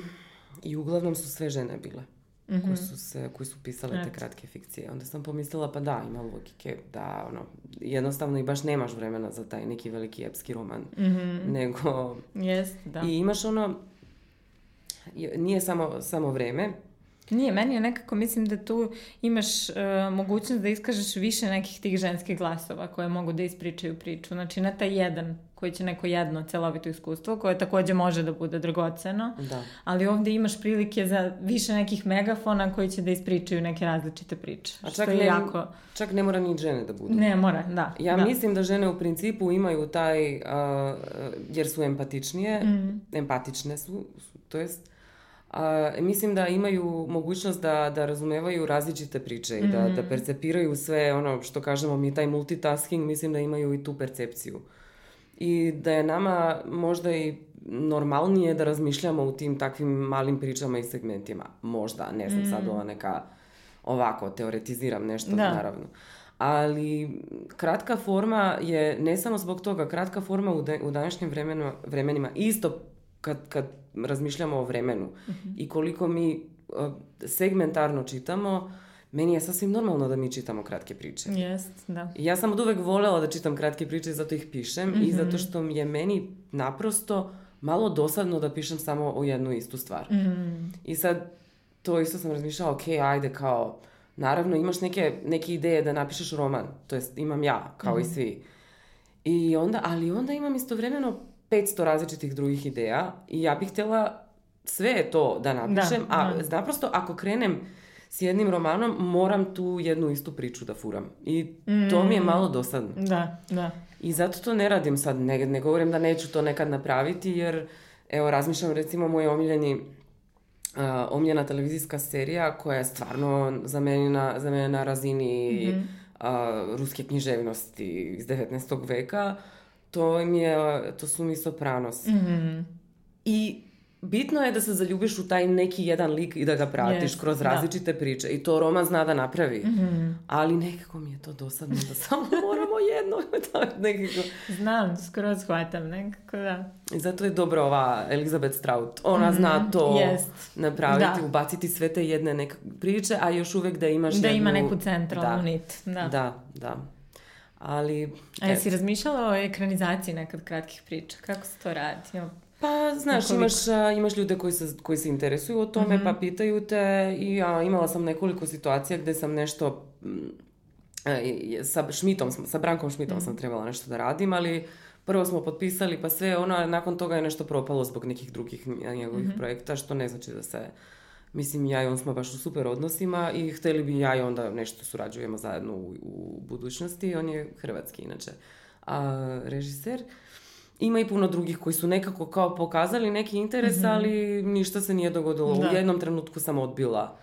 I uglavnom su sve žene bile. Mm-hmm. Koji, su se, koji su pisale te kratke fikcije. Onda sam pomislila, pa da, ima logike, da ono, jednostavno i baš nemaš vremena za taj neki veliki epski roman. Mm-hmm. Nego... Yes, da. I imaš ono, nije samo, samo vreme, Nije, meni je nekako, mislim da tu imaš uh, mogućnost da iskažeš više nekih tih ženskih glasova koje mogu da ispričaju priču. Znači, na taj jedan koji će neko jedno celovito iskustvo, koje takođe može da bude dragoceno, da. ali ovde imaš prilike za više nekih megafona koji će da ispričaju neke različite priče. A čak, što je ne, jako... čak ne mora ni žene da budu. Ne mora, da. Ja da. mislim da žene u principu imaju taj, uh, jer su empatičnije, mm. empatične su, su to jest, a, mislim da imaju mogućnost da, da razumevaju različite priče i mm da, da mhm. percepiraju sve ono što kažemo mi, taj multitasking, mislim da imaju i tu percepciju. I da je nama možda i normalnije da razmišljamo u tim takvim malim pričama i segmentima. Možda, ne znam, mm. sad mhm. ova neka ovako, teoretiziram nešto, da. naravno. Ali kratka forma je, ne samo zbog toga, kratka forma u, de, u današnjim vremenima, vremenima isto kad, kad razmišljamo o vremenu uh-huh. i koliko mi segmentarno čitamo, meni je sasvim normalno da mi čitamo kratke priče. Jest, da. Ja sam od uvek volela da čitam kratke priče zato ih pišem mm-hmm. i mhm. zato što mi je meni naprosto malo dosadno da pišem samo o jednu istu stvar. mm I sad to isto sam razmišljala, ok, ajde kao, naravno imaš neke, neke ideje da napišeš roman, to jest imam ja, kao mm i mhm. svi. I onda, ali onda imam istovremeno 500 različitih drugih ideja i ja bih htjela sve to da napišem, da, a da. naprosto ako krenem s jednim romanom moram tu jednu istu priču da furam. I to mm. mi je mm. malo dosadno. Da, da. I zato to ne radim sad, ne, ne govorim da neću to nekad napraviti jer evo razmišljam recimo moj omiljeni Uh, omiljena televizijska serija koja je stvarno za mene na, za mene na razini mm-hmm. uh, ruske književnosti iz 19. veka to im je, to su mi sopranos. Mm -hmm. I bitno je da se zaljubiš u taj neki jedan lik i da ga pratiš yes, kroz da. različite da. priče i to Roma zna da napravi mm -hmm. ali nekako mi je to dosadno da samo *laughs* moramo jedno *laughs* da, nekako. znam, skroz hvatam nekako da i zato je dobro ova Elizabeth Strout ona mm -hmm. zna mhm, to yes. napraviti da. ubaciti sve te jedne neke priče a još uvek da imaš da jednu... ima neku centralnu da. nit da, da, da. Ali... A jesi razmišljala o ekranizaciji nekad kratkih priča? Kako se to radi? Pa, znaš, nekoliko. imaš, imaš ljude koji se, koji se interesuju o tome, mm -hmm. pa pitaju te i ja imala sam nekoliko situacija gde sam nešto mm, e, sa Šmitom, sa Brankom Šmitom mm -hmm. sam mhm. trebala nešto da radim, ali prvo smo potpisali pa sve, ono, nakon toga je nešto propalo zbog nekih drugih njegovih mm -hmm. projekta, što ne znači da se Mislim, ja i on smo baš u super odnosima i hteli bi ja i onda nešto surađujemo zajedno u, u budućnosti. On je hrvatski inače a, režiser. Ima i puno drugih koji su nekako kao pokazali neki interes, mm-hmm. ali ništa se nije dogodilo. Da. U jednom trenutku sam odbila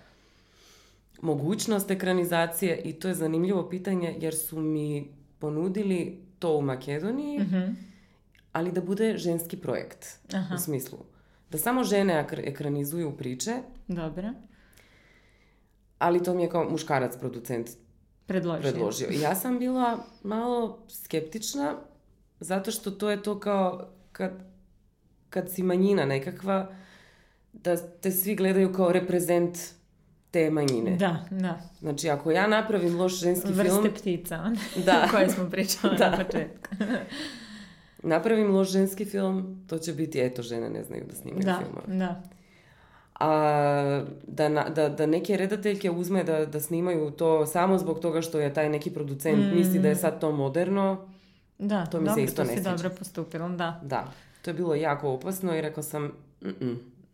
mogućnost ekranizacije i to je zanimljivo pitanje jer su mi ponudili to u Makedoniji, mm-hmm. ali da bude ženski projekt Aha. u smislu da samo žene ekranizuju priče. Dobro. Ali to mi je kao muškarac producent predložio. predložio. Ja sam bila malo skeptična, zato što to je to kao kad, kad si manjina nekakva, da te svi gledaju kao reprezent te manjine. Da, da. Znači, ako ja napravim loš ženski Vrste film... Vrste ptica, da. *laughs* koje smo pričali da. na početku napravim loš ženski film, to će biti, eto, žene ne znaju da snimaju da, filmove. Da. A da, da, da neke redateljke uzme da, da snimaju to samo zbog toga što je taj neki producent mm. misli da je sad to moderno, da, to mi dobro, se isto to ne si dobro postupila, da. Da, to je bilo jako opasno i rekao sam,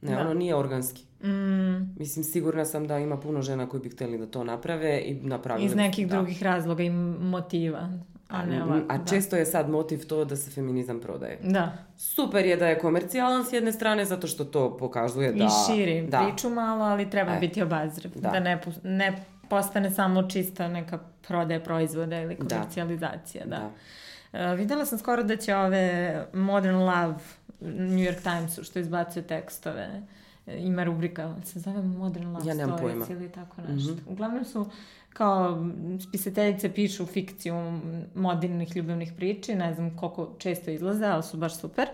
ne, da. ono nije organski. Mm. Mislim, sigurna sam da ima puno žena koji bi htjeli da to naprave i napravili. Iz nekih da. drugih razloga i motiva. A, nema, a da. često da. je sad motiv to da se feminizam prodaje. Da. Super je da je komercijalan s jedne strane zato što to pokazuje da... I širi da. priču malo, ali treba e. biti obazriv. Da, da ne, ne postane samo čista neka prodaja proizvoda ili da. komercijalizacija. Da. da. da. Uh, videla sam skoro da će ove Modern Love New York Timesu što izbacuje tekstove e, ima rubrika, se zove Modern Love ja Stories pojma. ili tako mhm. nešto. Mm -hmm. Uglavnom su kao spisateljice pišu fikciju modernih ljubavnih priči, ne znam koliko često izlaze, ali su baš super.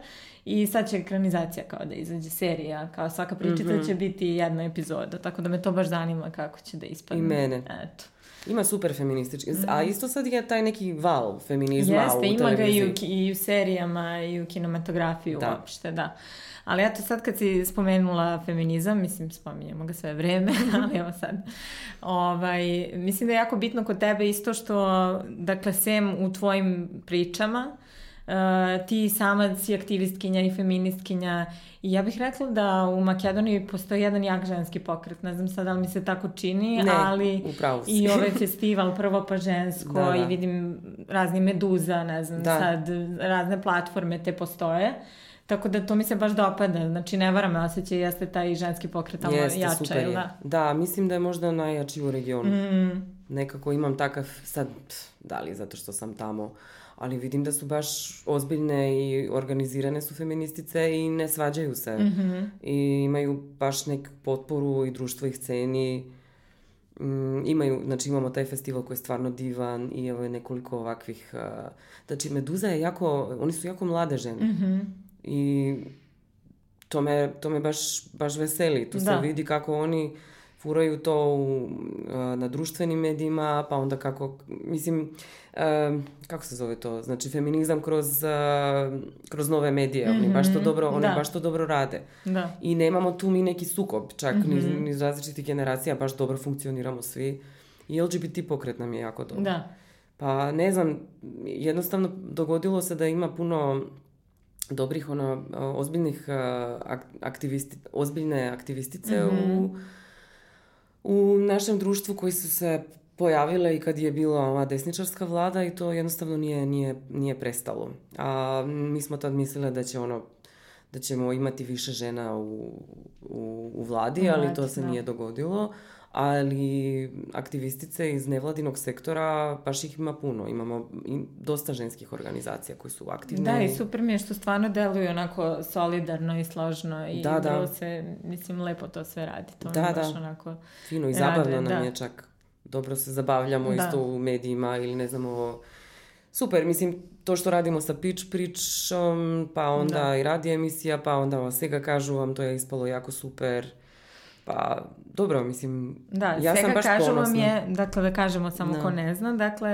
I sad će ekranizacija kao da izađe serija, kao svaka pričica mm -hmm. će biti jedna epizoda, tako da me to baš zanima kako će da ispadne. I mene. Eto. Ima super feministički, mm. a mhm. isto sad je taj neki val feminizma Jeste, u televiziji. ima ga i u, i u serijama i u kinematografiji da. uopšte, da. Ali ja to sad kad si spomenula feminizam, mislim, spominjemo ga sve vreme, *laughs* ali evo sad. Ovaj, mislim da je jako bitno kod tebe isto što, dakle, sem u tvojim pričama, Eh, ti sama si aktivistkinja i feministkinja i ja bih rekla da u Makedoniji postoji jedan jak ženski pokret, ne znam sad da li mi se tako čini, ne, ali i ovaj festival Prvo pa žensko *laughs* da, da. i vidim razne meduza, ne znam da. sad, razne platforme te postoje. Tako da to mi se baš dopada, znači ne vara osjećaj, jeste taj ženski pokret, jače. jeste, jača, super je. da? Da, mislim da je možda najjači u regionu. Mm. Nekako imam takav, sad, da li zato što sam tamo, ali vidim da su baš ozbiljne i organizirane su feministice i ne svađaju se. Mm -hmm. I imaju baš neku potporu i društvo ih ceni. Mm, imaju, znači imamo taj festival koji je stvarno divan i evo je nekoliko ovakvih, uh, znači Meduza je jako, oni su jako mlade žene mm -hmm. i to me, to me baš, baš veseli, tu da. se vidi kako oni furaju to u, na društvenim medijima, pa onda kako, mislim, kako se zove to, znači feminizam kroz, kroz nove medije, oni baš to mhm, dobro, oni da. baš to dobro rade. Da. I nemamo tu mi neki sukob, čak mm-hmm. ni, iz mhm. različitih generacija, baš dobro funkcioniramo svi. I LGBT pokret nam je jako dobro. Da. Pa ne znam, jednostavno dogodilo se da ima puno dobrih ono ozbiljnih aktivisti, ozbiljne aktivistice mm-hmm. u mhm u našem društvu koji su se pojavile i kad je bila ova desničarska vlada i to jednostavno nije, nije, nije prestalo. A mi smo tad mislili da će ono da ćemo imati više žena u, u, u vladi, ali to se da. nije dogodilo ali aktivistice iz nevladinog sektora baš ih ima puno. Imamo i dosta ženskih organizacija koje su aktivne. Da, i super mi je što stvarno deluju onako solidarno i složno i da, da. se, mislim, lepo to sve radi. To da, baš da. onako Fino i zabavno rade, nam da. je čak. Dobro se zabavljamo da. isto u medijima ili ne znamo... Super, mislim, to što radimo sa pitch pričom, pa onda da. i radi emisija, pa onda vas svega kažu vam, to je ispalo jako super Pa dobro, mislim, da, ja sam baš kažemo ponosna. je, dakle da kažemo samo no. Da. ko ne zna, dakle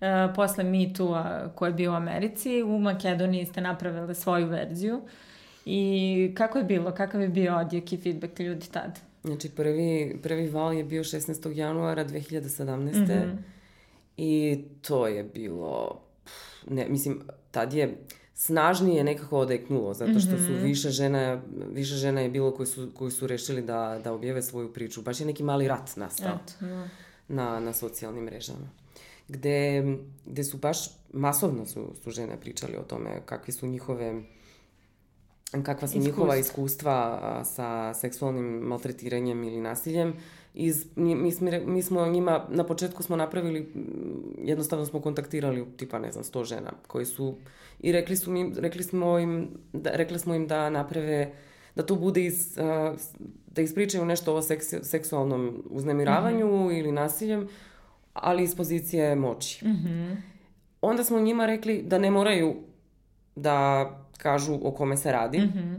e, posle Me too koji je bio u Americi, u Makedoniji ste napravili svoju verziju i kako je bilo, kakav je bio odjek i feedback ljudi tad? Znači prvi, prvi val je bio 16. januara 2017. Mm -hmm. I to je bilo, pff, ne, mislim, tad je snažnije nekako odeknulo, zato što su mhm. više žena, više žena je bilo koji su, koji su rešili da, da objave svoju priču. Baš je neki mali rat nastao ja. Da. na, na socijalnim mrežama. Gde, gde su baš masovno su, su žene pričali o tome kakvi su njihove kakva su Iskust. njihova iskustva sa seksualnim maltretiranjem ili nasiljem iz, mi, smo, mi smo njima, na početku smo napravili, jednostavno smo kontaktirali tipa, ne znam, sto žena koji su, i rekli, su mi, rekli smo im, da, rekli smo im da naprave, da to bude iz, da ispričaju nešto o seks, seksualnom uznemiravanju mm -hmm. ili nasiljem, ali iz pozicije moći. Mm -hmm. Onda smo njima rekli da ne moraju da kažu o kome se radi, mm -hmm.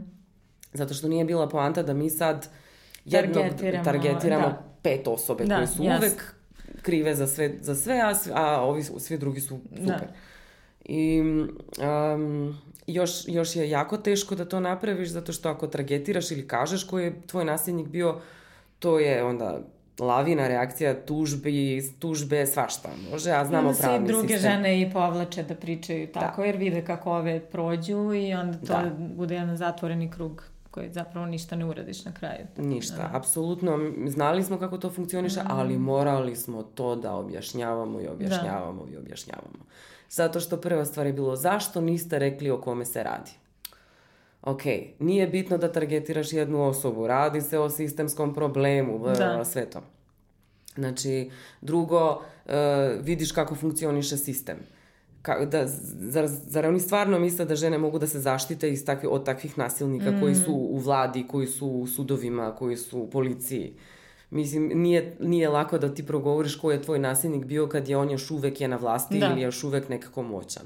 zato što nije bila poanta da mi sad jednog targetiramo, targetiramo da pet osobe da, koje su jas. uvek krive za sve, za sve a, a ovi, svi drugi su da. super. Da. I um, još, još je jako teško da to napraviš zato što ako targetiraš ili kažeš koji je tvoj nasljednik bio, to je onda lavina reakcija tužbi, tužbe, svašta može, a znamo onda pravni sistem. Onda druge žene i povlače da pričaju da. tako, da. jer vide kako ove prođu i onda to da. bude jedan zatvoreni krug koje zapravo ništa ne uradiš na kraju. Da, ništa, da. apsolutno. Znali smo kako to funkcioniše, mm. ali morali smo to da objašnjavamo i objašnjavamo da. i objašnjavamo. Zato što prva stvar je bilo zašto niste rekli o kome se radi. Ok, nije bitno da targetiraš jednu osobu, radi se o sistemskom problemu, da. sve to. Znači, drugo, eh, vidiš kako funkcioniše sistem ka, da, zar, zar oni stvarno misle da žene mogu da se zaštite iz takvi, od takvih nasilnika mm. koji su u vladi, koji su u sudovima, koji su u policiji? Mislim, nije, nije lako da ti progovoriš ko je tvoj nasilnik bio kad je on još uvek je na vlasti da. ili još uvek nekako moćan.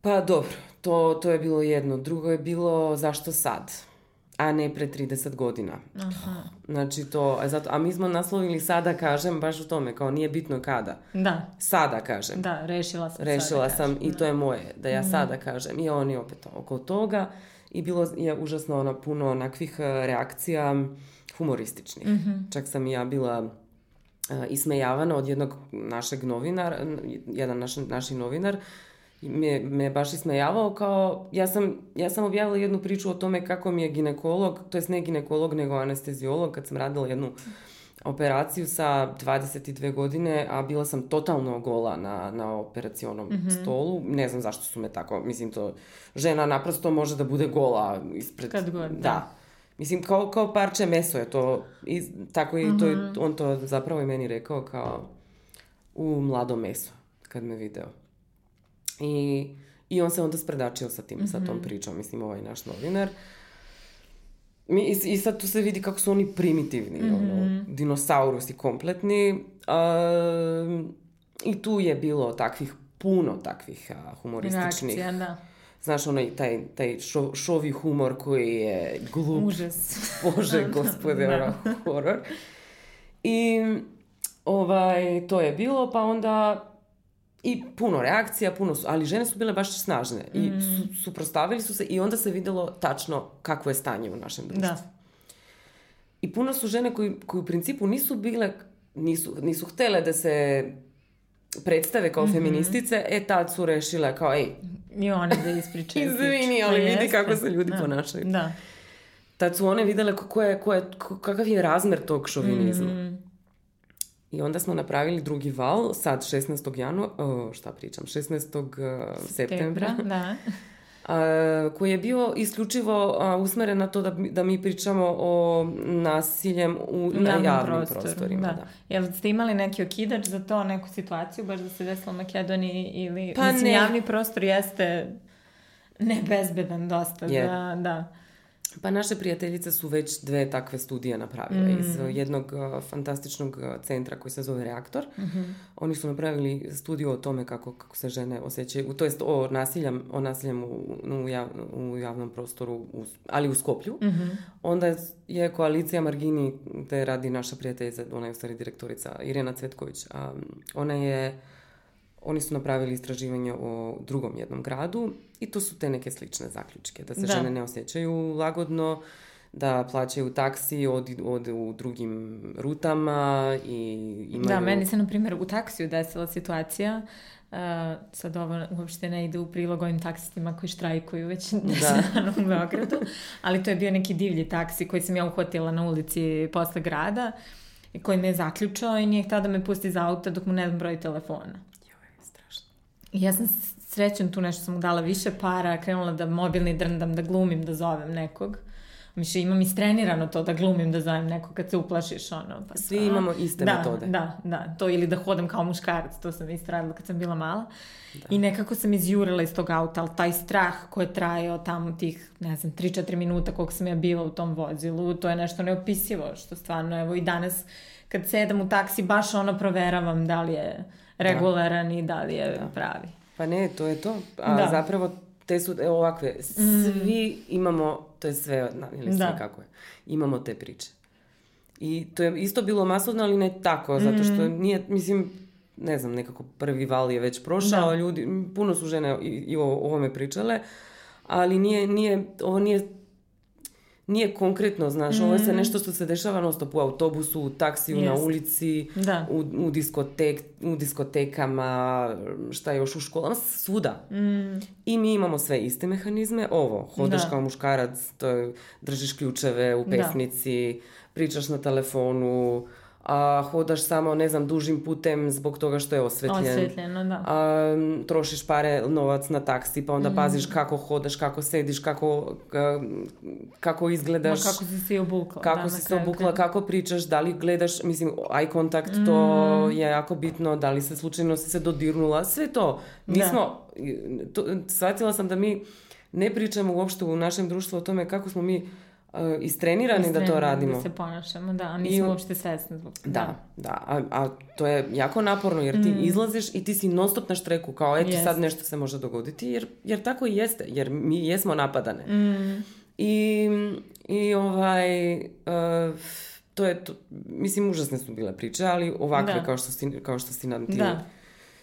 Pa dobro, to, to je bilo jedno. Drugo je bilo zašto sad? a ne pre 30 godina. Aha. Znači to, a, e, zato, a mi smo naslovili sada kažem baš u tome, kao nije bitno kada. Da. Sada kažem. Da, rešila sam. Rešila sam kažem. i to je da. moje, da ja mm. sada kažem. I oni opet oko toga i bilo je užasno ono, puno onakvih e, reakcija humorističnih. Mm-hmm. Čak sam i ja bila uh, ismejavana od jednog našeg novinara, jedan naš, naši novinar me, me baš ismejavao kao, ja sam, ja sam objavila jednu priču o tome kako mi je ginekolog, to jest ne ginekolog nego anestezijolog, kad sam radila jednu operaciju sa 22 godine, a bila sam totalno gola na, na operacionom mm-hmm. stolu. Ne znam zašto su me tako, mislim to, žena naprosto može da bude gola ispred... Kad god, da. da. Mislim, kao, kao parče meso je to, i, tako i mm-hmm. to, je, mhm. on to zapravo i meni rekao kao u mlado meso, kad me video. I, I on se onda spredačio sa tim, mm -hmm. sa tom mhm. pričom, mislim, ovaj naš novinar. I, I sad tu se vidi kako su oni primitivni, mm -hmm. ono, mhm. dinosaurusi kompletni. A, I tu je bilo takvih, puno takvih a, humorističnih... Reakcija, da. Znaš, onaj taj, taj šo, šovi humor koji je glup. Užas. *laughs* Bože, *laughs* da. gospode, da. horor. I ovaj, to je bilo, pa onda I puno reakcija, puno su, ali žene su bile baš snažne i mm. su, suprostavili su se i onda se videlo tačno kakvo je stanje u našem da. društvu. Da. I puno su žene koji, koji u principu nisu bile, nisu, nisu htele da se predstave kao mm -hmm. feministice, e tad su rešile kao ej. I one da ispričaju. *laughs* Izvini, ali vidi jeste. kako se ljudi da. ponašaju. Da. Tad su one videle ko je, ko je, kakav je razmer tog šovinizma. Mm -hmm. I onda smo napravili drugi val, sad 16. januara, šta pričam, 16. E, septembra, da. *laughs* A, koji je bio isključivo usmeren na to da, da mi pričamo o nasiljem u, na javnim, javnim prostorima. Da. da. Jel ste imali neki okidač za to, neku situaciju, baš da se desilo u Makedoniji ili... Pa mislim, ne. javni prostor jeste nebezbedan dosta. Je. Da, da. Pa naše prijateljice su već dve takve studije napravile mm. iz eh, jednog eh, fantastičnog eh, centra koji se zove Reaktor. Mm-hmm. Oni su napravili studiju o tome kako, kako se žene osjećaju, to jest o nasiljem, o nasiljem u, u, jav, u javnom prostoru, u, ali u Skoplju. Mm-hmm. Onda je koalicija Margini, te radi naša prijateljica, ona je u stvari direktorica Irena Cvetković. Um, ona je oni su napravili istraživanje o drugom jednom gradu i to su te neke slične zaključke, da se da. žene ne osjećaju lagodno, da plaćaju taksi, od, od u drugim rutama i da, imaju... Da, meni se na primjer u taksiju desila situacija Uh, sad ovo uopšte ne ide u prilog ovim taksistima koji štrajkuju već da. *laughs* u Beogradu, ali to je bio neki divlji taksi koji sam ja uhvatila na ulici posle grada i koji me je zaključao i nije htio da me pusti za auto dok mu ne znam broj telefona ja sam srećen tu nešto sam mu dala više para, krenula da mobilni drndam, da glumim, da zovem nekog. Miše, imam istrenirano to da glumim da zovem nekog kad se uplašiš, ono. Pa, Svi imamo iste da, metode. Da, da, to ili da hodam kao muškarac, to sam istradila kad sam bila mala. Da. I nekako sam izjurila iz tog auta, ali taj strah koji je trajao tamo tih, ne znam, 3-4 minuta koliko sam ja bila u tom vozilu, to je nešto neopisivo, što stvarno, evo i danas kad sedam u taksi baš ono proveravam da li je da. regularan da. i da li je da. pravi. Pa ne, to je to. A da. zapravo te su evo ovakve, mm. svi mm. imamo, to je sve, ili da. sve da. kako je, imamo te priče. I to je isto bilo masovno, ali ne tako, zato što mm. nije, mislim, ne znam, nekako prvi val je već prošao, da. ljudi, puno su žene i, i o ovome pričale, ali nije, nije, ovo nije nije konkretno, znaš, mm. ovo je mm. nešto što se dešava non stop u autobusu, u taksiju, yes. na ulici, da. U, u, diskotek, u diskotekama, šta još u školama, svuda. Mm. I mi imamo sve iste mehanizme, ovo, hodaš da. kao muškarac, to je, držiš ključeve u da. pesnici, da. pričaš na telefonu, a, hodaš samo, ne znam, dužim putem zbog toga što je osvetljen. Osvetljeno, da. A, trošiš pare, novac na taksi, pa onda mm. paziš kako hodaš, kako sediš, kako, kako izgledaš. Ma kako si se obukla. Kako da, si se obukla, krenu. kako pričaš, da li gledaš, mislim, eye contact, mm. to mhm. je jako bitno, da li se slučajno si se dodirnula, sve to. Da. Mi da. smo, to, shvatila sam da mi ne pričamo uopšte u našem društvu o tome kako smo mi E, istrenirani da to da radimo. Da se ponašamo, da, a nismo I, uopšte svesni zbog toga. Da, da, a, a to je jako naporno jer ti mm. izlaziš i ti si non stop na štreku, kao eto yes. sad nešto se može dogoditi, jer, jer tako i jeste, jer mi jesmo napadane. Mm. I, i ovaj, uh, to je, to, mislim, užasne su bile priče, ali ovakve da. kao, što si, kao što si nam ti... Da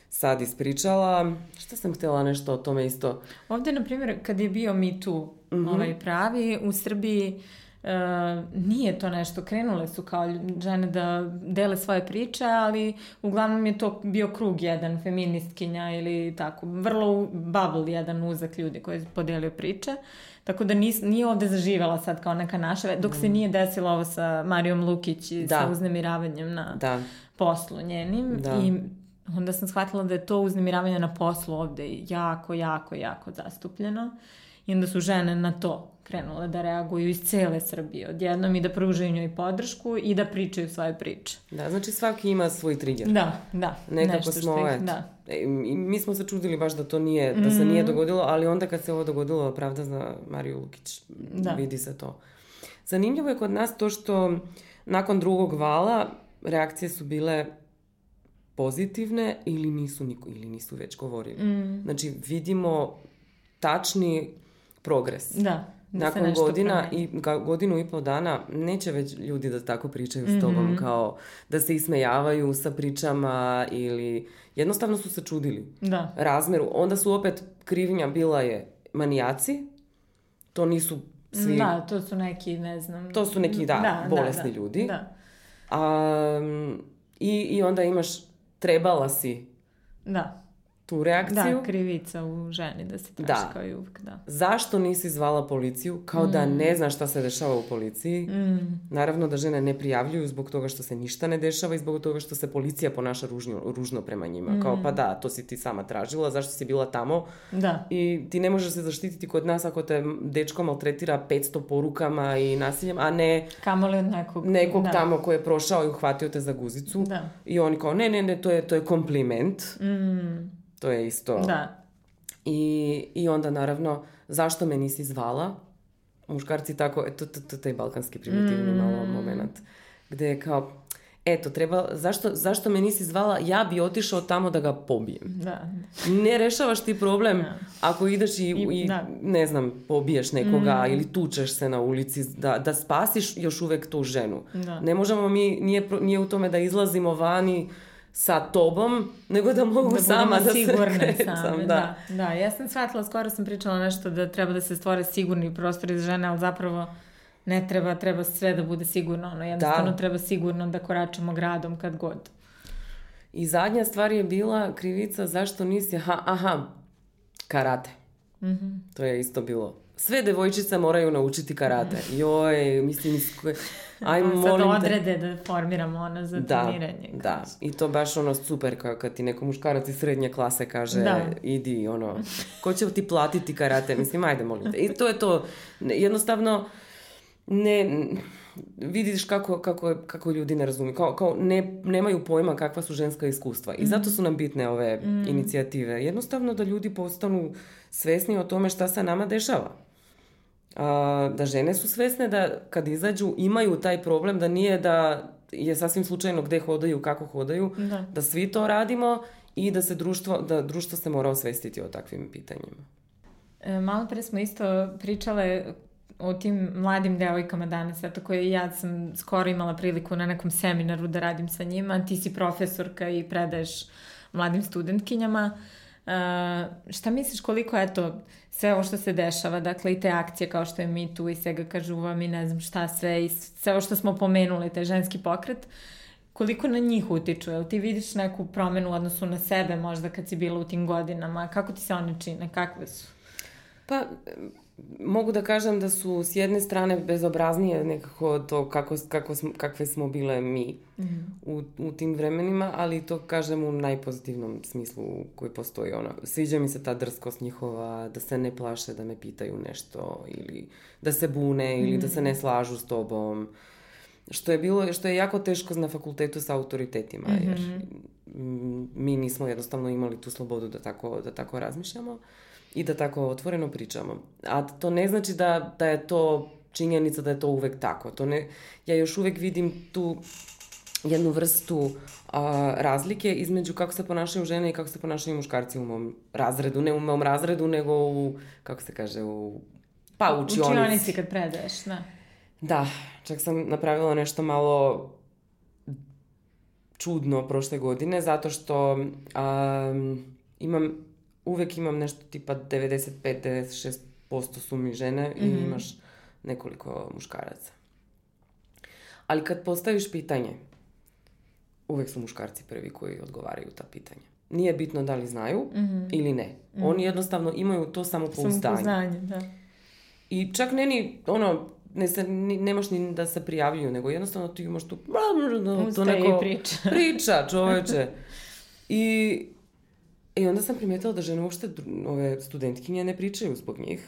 sad ispričala. Šta sam htjela nešto o tome isto? Ovde, na primjer, kad je bio Me Too, -hmm. ovaj, pravi. U Srbiji e, nije to nešto, krenule su kao žene da dele svoje priče, ali uglavnom je to bio krug jedan, feministkinja ili tako, vrlo bubble jedan uzak ljudi koji je podelio priče. Tako da nis, nije ovde zaživela sad kao neka naša, dok se mhm. nije desilo ovo sa Marijom Lukić i da. sa uznemiravanjem na da. poslu njenim. Da. I onda sam shvatila da je to uznemiravanje na poslu ovde jako, jako, jako zastupljeno. Uh, I onda su žene na to krenule da reaguju iz cele Srbije odjednom i da pružaju njoj podršku i da pričaju svoje priče. Da, znači svaki ima svoj trigger. Da, da. Nekako smo, što ih, da. E, mi smo se čudili baš da to nije, da se mm. nije mhm. dogodilo, ali onda kad se ovo dogodilo, pravda za Mariju Lukić, da. vidi se to. Zanimljivo je kod nas to što nakon drugog vala reakcije su bile pozitivne ili nisu, niko, ili nisu već govorili. Mm. Znači vidimo tačni progres. Da. da Nakon godina promeni. i godinu i pol dana neće već ljudi da tako pričaju mm-hmm. s mhm. tobom kao da se ismejavaju sa pričama ili jednostavno su se čudili da. razmeru. Onda su opet krivnja bila je manijaci, to nisu svi... Da, to su neki, ne znam... To su neki, da, da, da bolesni da, ljudi. Da. A, i, I onda imaš trebala si da tu reakciju. Da, krivica u ženi da se da. traži da. i uvijek, da. Zašto nisi zvala policiju? Kao da mm. da ne znaš šta se dešava u policiji. Mm. Naravno da žene ne prijavljuju zbog toga što se ništa ne dešava i zbog toga što se policija ponaša ružno, ružno prema njima. Mm. Kao pa da, to si ti sama tražila, zašto si bila tamo? Da. I ti ne možeš se zaštititi kod nas ako te dečko maltretira 500 porukama i nasiljem, a ne od nekog, nekog da. tamo koji je prošao i uhvatio te za guzicu. Da. I oni kao ne, ne, ne, to je, to je kompliment. Mm To je isto... Da. I, I onda naravno, zašto me nisi zvala? Muškarci tako, eto, to, to taj balkanski primitivni mm. malo moment, gdje je kao, eto, treba, zašto, zašto me nisi zvala, ja bi otišao tamo da ga pobijem. Da. Ne rešavaš ti problem da. ako ideš i, I, i da. ne znam, pobiješ nekoga mm. ili tučeš se na ulici, da, da spasiš još uvek tu ženu. Da. Ne možemo mi, nije, nije u tome da izlazimo vani, sa tobom, nego da mogu da sama da sigurne se *laughs* same, da. da. Da, ja sam shvatila, skoro sam pričala nešto da treba da se stvore sigurni prostori za žene, ali zapravo ne treba, treba sve da bude sigurno, ono jednostavno da. treba sigurno da koračamo gradom kad god. I zadnja stvar je bila krivica zašto nisi, aha, aha karate. Mm -hmm. To je isto bilo. Sve devojčice moraju naučiti karate. *laughs* Joj, mislim, iz koje... *laughs* Aj, molim sad odrede da formiramo ono za da, treniranje. Da, I to baš ono super kao kad ti neko muškarac iz srednje klase kaže da. idi ono, *laughs* ko će ti platiti karate? Mislim, ajde molim te. I to je to. Jednostavno, ne, vidiš kako, kako, kako ljudi ne razumiju, kao, kao ne, nemaju pojma kakva su ženska iskustva i mhm. zato su nam bitne ove mm. inicijative. Jednostavno da ljudi postanu svesni o tome šta se nama dešava da žene su svesne da kad izađu imaju taj problem da nije da je sasvim slučajno gde hodaju, kako hodaju, da, da svi to radimo i da se društvo, da društvo se mora osvestiti o takvim pitanjima. E, malo pre smo isto pričale o tim mladim devojkama danas, eto koje ja sam skoro imala priliku na nekom seminaru da radim sa njima, ti si profesorka i predaješ mladim studentkinjama. Uh, Uh, šta misliš koliko, eto, sve ovo što se dešava, dakle i te akcije kao što je Me Too i svega kažuvam i ne znam šta sve i sve ovo što smo pomenuli, taj ženski pokret, koliko na njih utiču? Jel ti vidiš neku promenu u odnosu na sebe možda kad si bila u tim godinama? Kako ti se one čine? Kakve su? Pa, mogu da kažem da su s jedne strane bezobraznije nekako to kako, kako smo, kakve smo bile mi mm -hmm. u, u tim vremenima, ali to kažem u najpozitivnom smislu koji postoji ona. Sviđa mi se ta drskost njihova, da se ne plaše da me pitaju nešto ili da se bune ili mm -hmm. da se ne mhm. slažu s tobom. Što je bilo, što je jako teško na fakultetu sa autoritetima, mm -hmm. mi nismo jednostavno imali tu slobodu da tako, da tako razmišljamo. Uh, i da tako otvoreno pričamo. A to ne znači da, da je to činjenica da je to uvek tako. To ne, ja još uvek vidim tu jednu vrstu a, razlike između kako se ponašaju žene i kako se ponašaju muškarci u mom razredu. Ne u mom razredu, nego u, kako se kaže, u, pa u učionici. U učionici kad predaješ, da. Da, čak sam napravila nešto malo čudno prošle godine, zato što a, imam uvek imam nešto tipa 95-96% su mi žene mm -hmm. i mhm. imaš nekoliko muškaraca. Ali kad postaviš pitanje, uvek su muškarci prvi koji odgovaraju ta pitanja. Nije bitno da li znaju mm -hmm. ili ne. Mm -hmm. Oni jednostavno imaju to samopouzdanje. Samopouzdanje, da. I čak ne ni, ono, ne se, ni, nemaš ni da se prijavljuju, nego jednostavno ti imaš tu... To neko, priča. priča, čoveče. *laughs* I I e, onda sam primetila da žene uopšte, ove studentkinje, ne pričaju zbog njih.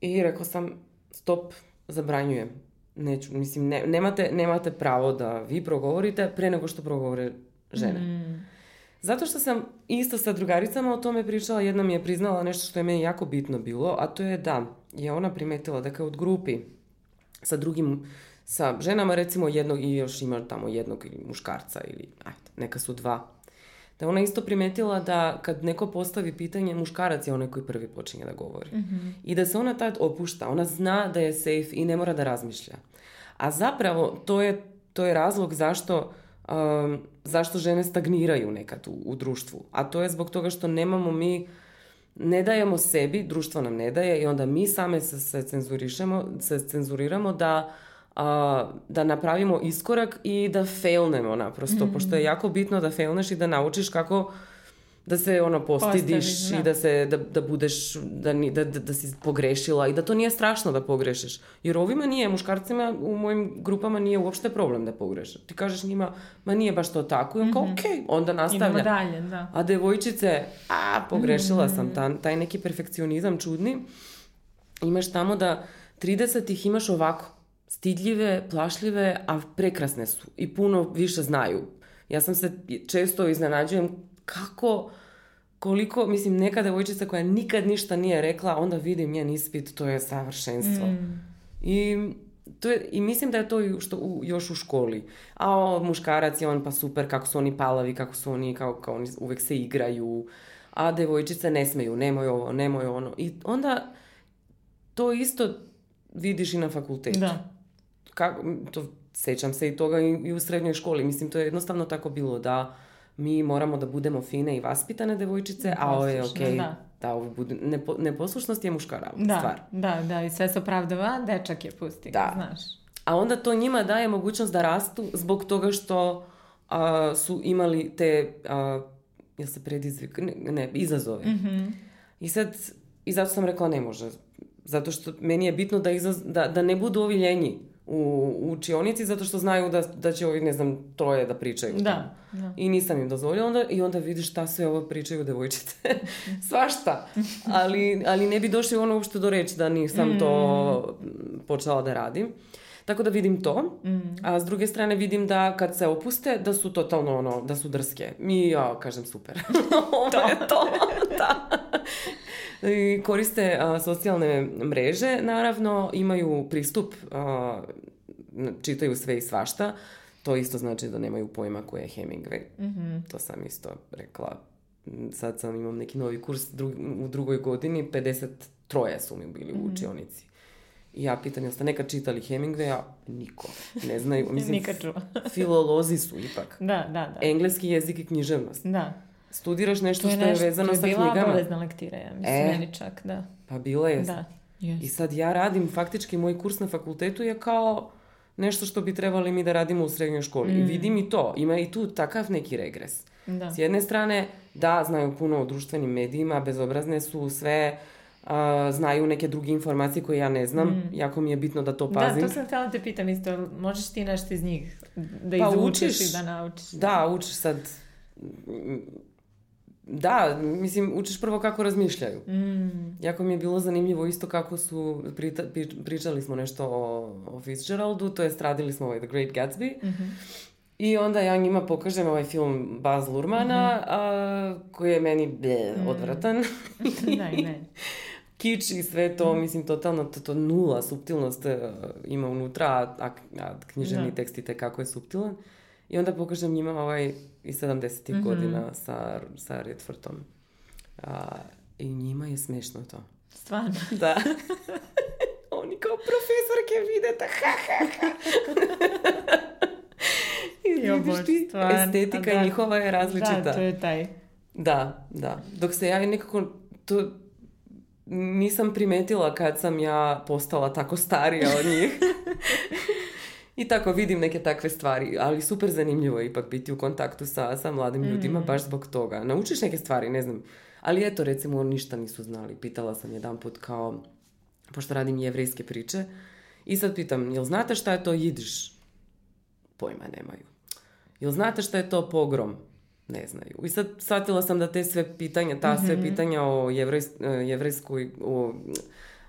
I rekao sam, stop, zabranjujem. Neću, mislim, ne, nemate, nemate pravo da vi progovorite pre nego što progovore žene. Mm. Zato što sam isto sa drugaricama o tome pričala, jedna mi je priznala nešto što je meni jako bitno bilo, a to je da je ona primetila da kao od grupi sa drugim, sa ženama recimo jednog i još ima tamo jednog ili muškarca ili ajde, neka su dva da ona isto primetila da kad neko postavi pitanje, muškarac je onaj koji prvi počinje da govori. Mm-hmm. I da se ona tad opušta, ona zna da je safe i ne mora da razmišlja. A zapravo to je, to je razlog zašto um, zašto žene stagniraju nekad u, u društvu. A to je zbog toga što nemamo mi ne dajemo sebi, društvo nam ne daje i onda mi same se, se cenzurišemo, se cenzuriramo da uh, a, da napravimo iskorak i da failnemo naprosto, mm. pošto je jako bitno da failneš i da naučiš kako da se ono postidiš Postaviš, i da. da se da, da budeš da, ni, da, da, da si pogrešila i da to nije strašno da pogrešiš jer ovima nije muškarcima u mojim grupama nije uopšte problem da pogreše ti kažeš njima ma nije baš to tako i mm -hmm. kao mhm. ok onda nastavlja Idemo dalje, da. a devojčice a pogrešila mm -hmm. sam mhm. ta, taj neki perfekcionizam čudni imaš tamo da 30 ih imaš ovako stidljive, plašljive, a prekrasne su i puno više znaju. Ja sam se često iznenađujem kako, koliko, mislim, neka devojčica koja nikad ništa nije rekla, onda vidim njen ispit, to je savršenstvo. Mm. I to je, I mislim da je to što u, još u školi. A o, muškarac je on pa super, kako su oni palavi, kako su oni, kao, kao oni uvek se igraju. A devojčice ne smeju, nemoj ovo, nemoj ono. I onda to isto vidiš i na fakultetu. Da kako, to sećam se i toga i, i u srednjoj školi. Mislim, to je jednostavno tako bilo da mi moramo da budemo fine i vaspitane devojčice, a ovo je okej. Okay. Da. Da, ovo budu, nepo, neposlušnost je muškara da, stvar. Da, da, i sve se opravdava, dečak je pusti, da. znaš. A onda to njima daje mogućnost da rastu zbog toga što a, su imali te, a, jel se predizvik, ne, ne izazove. Mm-hmm. I sad, i zato sam rekla ne može, zato što meni je bitno da, izaz, da, da ne budu ovi ljenji u, u učionici zato što znaju da, da će ovi, ne znam, troje da pričaju. Da, da. I nisam im dozvolila onda, i onda vidiš šta sve ovo pričaju devojčice. *laughs* Svašta. Ali, ali ne bi došli ono uopšte do reći da nisam mm. to počela da radim. Tako da vidim to, mm. a s druge strane vidim da kad se opuste, da su totalno ono, da su drske. Mi, ja kažem super. *laughs* to. to, da koriste a, socijalne mreže, naravno, imaju pristup, a, čitaju sve i svašta. To isto znači da nemaju pojma ko je Hemingway. Mm-hmm. To sam isto rekla. Sad sam imam neki novi kurs dru, u drugoj godini, 53 troje su mi bili mm-hmm. u mhm. učionici. I ja pitam, jeste nekad čitali Hemingwaya? Niko. Ne znaju. *laughs* Mislim, filolozi su ipak. Da, da, da. Engleski jezik i književnost. Da studiraš nešto je što je vezano to sa knjigama. To je bila obavezna lektira, ja mislim, e, meni čak, da. Pa bila je. Da. Yes. I sad ja radim, faktički moj kurs na fakultetu je kao nešto što bi trebali mi da radimo u srednjoj školi. Mm. I vidim i to, ima i tu takav neki regres. Da. S jedne strane, da, znaju puno o društvenim medijima, bezobrazne su sve, uh, znaju neke druge informacije koje ja ne znam, mm. jako mi je bitno da to pazim. Da, to sam htjela da te pitam isto, možeš ti nešto iz njih da pa, izučiš i da naučiš? Da, učiš sad da, mislim, učiš prvo kako razmišljaju. Mm. Jako mi je bilo zanimljivo isto kako su, prita, pričali smo nešto o, o Fitzgeraldu, to je stradili smo ovaj The Great Gatsby. Mm -hmm. I onda ja njima pokažem ovaj film Baz Lurmana, mm -hmm. a, koji je meni bleh, mm. odvratan. ne, *laughs* ne. *laughs* Kič i sve to, mm. mislim, totalno, to, to nula subtilnost e, ima unutra, a, a književni da. tekst i tekako je subtilan. Uh, И онда покажам njima овај и 70-ти mm -hmm. година са, са ретвртом. А, и njima е смешно тоа. Стварно? *laughs* Да. *laughs* Они као професор ке видете, ха-ха-ха. *laughs* и видиш ти, естетика да. njihova е различита. Да, тоа е тај. Да, да. Док се ја некако то nisam приметила kad сам ја постала тако starija од нив. I tako vidim neke takve stvari, ali super zanimljivo je ipak biti u kontaktu sa, sa mladim mm. ljudima baš zbog toga. Naučiš neke stvari, ne znam. Ali eto, recimo, ništa nisu znali. Pitala sam jedan put kao, pošto radim jevrejske priče, i sad pitam, jel znate šta je to jidiš? Pojma nemaju. Jel znate šta je to pogrom? Ne znaju. I sad shvatila sam da te sve pitanja, ta mm-hmm. sve mhm. pitanja o e, jevrejskoj, o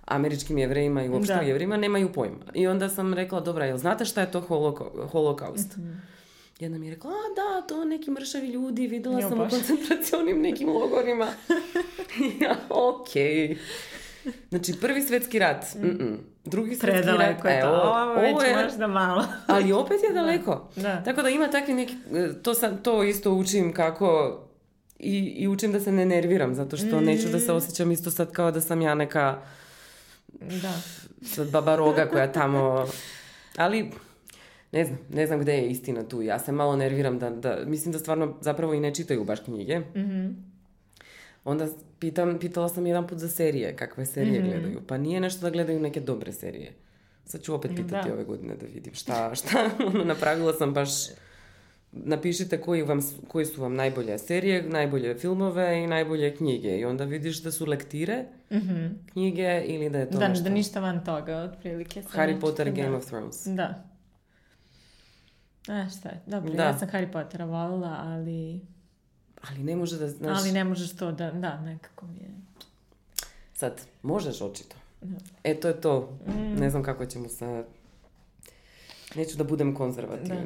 američkim jevrejima i uopšte da. jevrejima nemaju pojma. I onda sam rekla, dobra, jel znate šta je to holoko, holokaust? Mm-hmm. Jedna mi je rekla, a da, to neki mršavi ljudi, vidjela sam baš. u koncentracionim nekim logorima. *laughs* ja, ok. Znači, prvi svetski rat, mm. drugi svetski rat, je to. Evo, ovo je, možda malo. *laughs* ali opet je da, daleko. Da. Da. Tako da ima takvi neki, e, to, sam, to isto učim kako i, i učim da se ne nerviram, zato što mm. neću da se mm. osjećam isto sad kao da sam ja neka Да. Со баба Рога која тамо... Али, не знам, не знам каде е истина ту. Јас се мало нервирам да, да мислим да стварно заправо и не читају баш книги. Mm -hmm. Онда питам, питала сам еден пат за серија, каква серија mm -hmm. гледају. Па ние нешто да гледају неке добре серије. Сад ќе опет питати да. ове години да видим шта, *laughs* шта направила сам баш napišite koji, vam, koji su vam najbolje serije, najbolje filmove i najbolje knjige. I onda vidiš da su lektire mm-hmm. knjige ili da je to da, nešto. Da, ništa van toga, otprilike. Harry nešto, Potter, da. Game of Thrones. Da. A e, šta je, dobro, da. ja sam Harry Pottera volila, ali... Ali ne može da znaš... Ali ne možeš to da, da, nekako mi je... Sad, možeš očito. Da. E, to je to. Mm. Ne znam kako ćemo sa neću da budem konzervativna.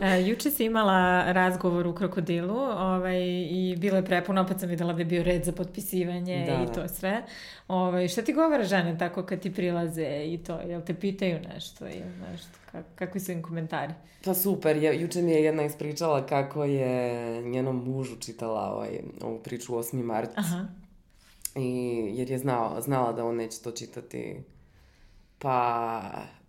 Da. e, juče si imala razgovor u Krokodilu ovaj, i bilo je prepuno, opet sam videla da je bio red za potpisivanje da. i to sve. Ovaj, šta ti govore žene tako kad ti prilaze i to? Jel te pitaju nešto ili nešto? Kak, kakvi su im komentari? Pa super, ja, juče mi je jedna ispričala kako je njenom mužu čitala ovaj, ovu priču 8. mart. Aha. I, jer je znao, znala da on neće to čitati. Pa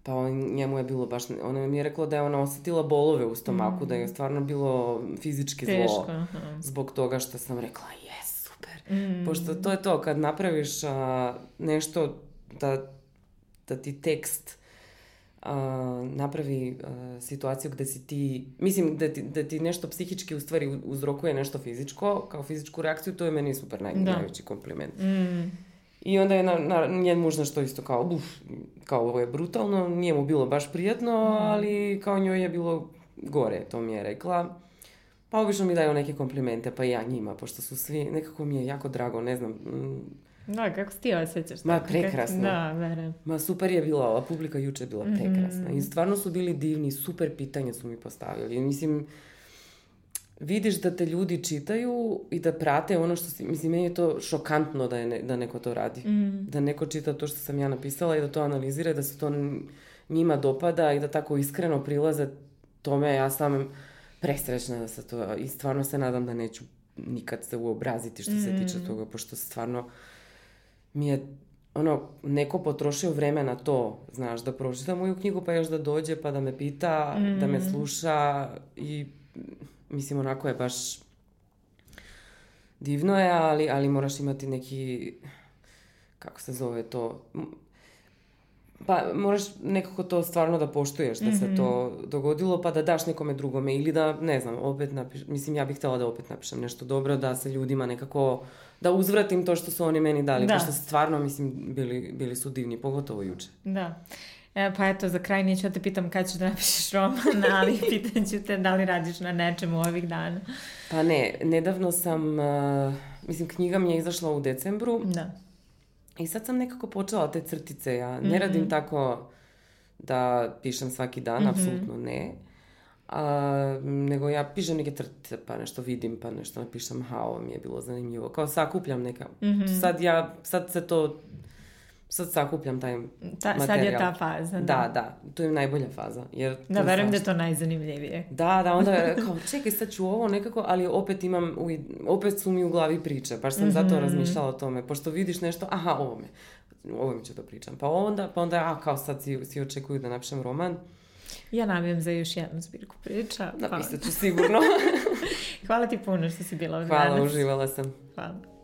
pa on, njemu je bilo baš, ona mi je rekla da je ona osetila bolove u stomaku, mm. da je mhm. stvarno bilo fizički Teško, zlo aha. zbog toga što sam rekla jes, super. Mm. Pošto to je to, kad napraviš a, nešto da, da ti tekst a, napravi a, situaciju gde si ti, mislim da ti, da ti nešto psihički u stvari uzrokuje nešto fizičko, kao fizičku reakciju, to je meni super naj, da. kompliment. Mm. I onda je na, na, njen muž nešto isto kao, buf, kao ovo je brutalno, nije mu bilo baš prijatno, da. ali kao njoj je bilo gore, to mi je rekla. Pa obično mi daju neke komplimente, pa i ja njima, pošto su svi, nekako mi je jako drago, ne znam. Mm. Da, kako si ti osjećaš? Ovaj Ma, prekrasno. Da, verujem. Ma, super je bila ova publika, juče je bila prekrasna. Mm. I stvarno su bili divni, super pitanja su mi postavili. Mislim, vidiš da te ljudi čitaju i da prate ono što si, mislim, meni je to šokantno da, je ne, da neko to radi. Mm. Da neko čita to što sam ja napisala i da to analizira, da se to njima dopada i da tako iskreno prilaze tome. Ja sam presrećna da se to, i stvarno se nadam da neću nikad se uobraziti što mm. se tiče mm. toga, pošto stvarno mi je ono, neko potrošio vreme na to, znaš, da pročita moju knjigu, pa još da dođe, pa da me pita, mm. da me mm. sluša i Mislim, onako je baš divno je, ali, ali moraš imati neki, kako se zove to, pa moraš nekako to stvarno da poštuješ da mm -hmm. se mhm. to dogodilo, pa da daš nekome drugome ili da, ne znam, opet napiš, mislim ja bih htjela da opet napišem nešto dobro, da se ljudima nekako, da uzvratim to što su oni meni dali, da. pošto stvarno, mislim, bili, bili su divni, pogotovo juče. Da. E, pa eto, za kraj neću da te pitam kada ćeš da napišeš roman, *laughs* ali pitan te da li radiš na nečemu ovih dana. Pa ne, nedavno sam, uh, mislim, knjiga mi je izašla u decembru. Da. I sad sam nekako počela te crtice, ja ne mm -hmm. radim mhm. tako da pišem svaki dan, mm -hmm. apsolutno ne. A, nego ja pišem neke crtice, pa nešto vidim, pa nešto napišem, ha, ovo mi je bilo zanimljivo. Kao sakupljam neka. Mm -hmm. Sad ja, sad se to sad sakupljam taj ta, materijal. Sad je ta faza. Da, da, da to je najbolja faza. Jer da, verujem da je to najzanimljivije. Da, da, onda *laughs* kao, čekaj, sad ću ovo nekako, ali opet imam, u, opet su mi u glavi priče, baš sam mm-hmm. zato mhm. razmišljala o tome, pošto vidiš nešto, aha, ovo me, ovo mi će da pričam. Pa onda, pa onda, a, kao sad si, si očekuju da napišem roman. Ja navijam za još jednu zbirku priča. Pa Napisat ću sigurno. *laughs* Hvala ti puno što si bila ovdje Hvala, danas. uživala sam. Hvala.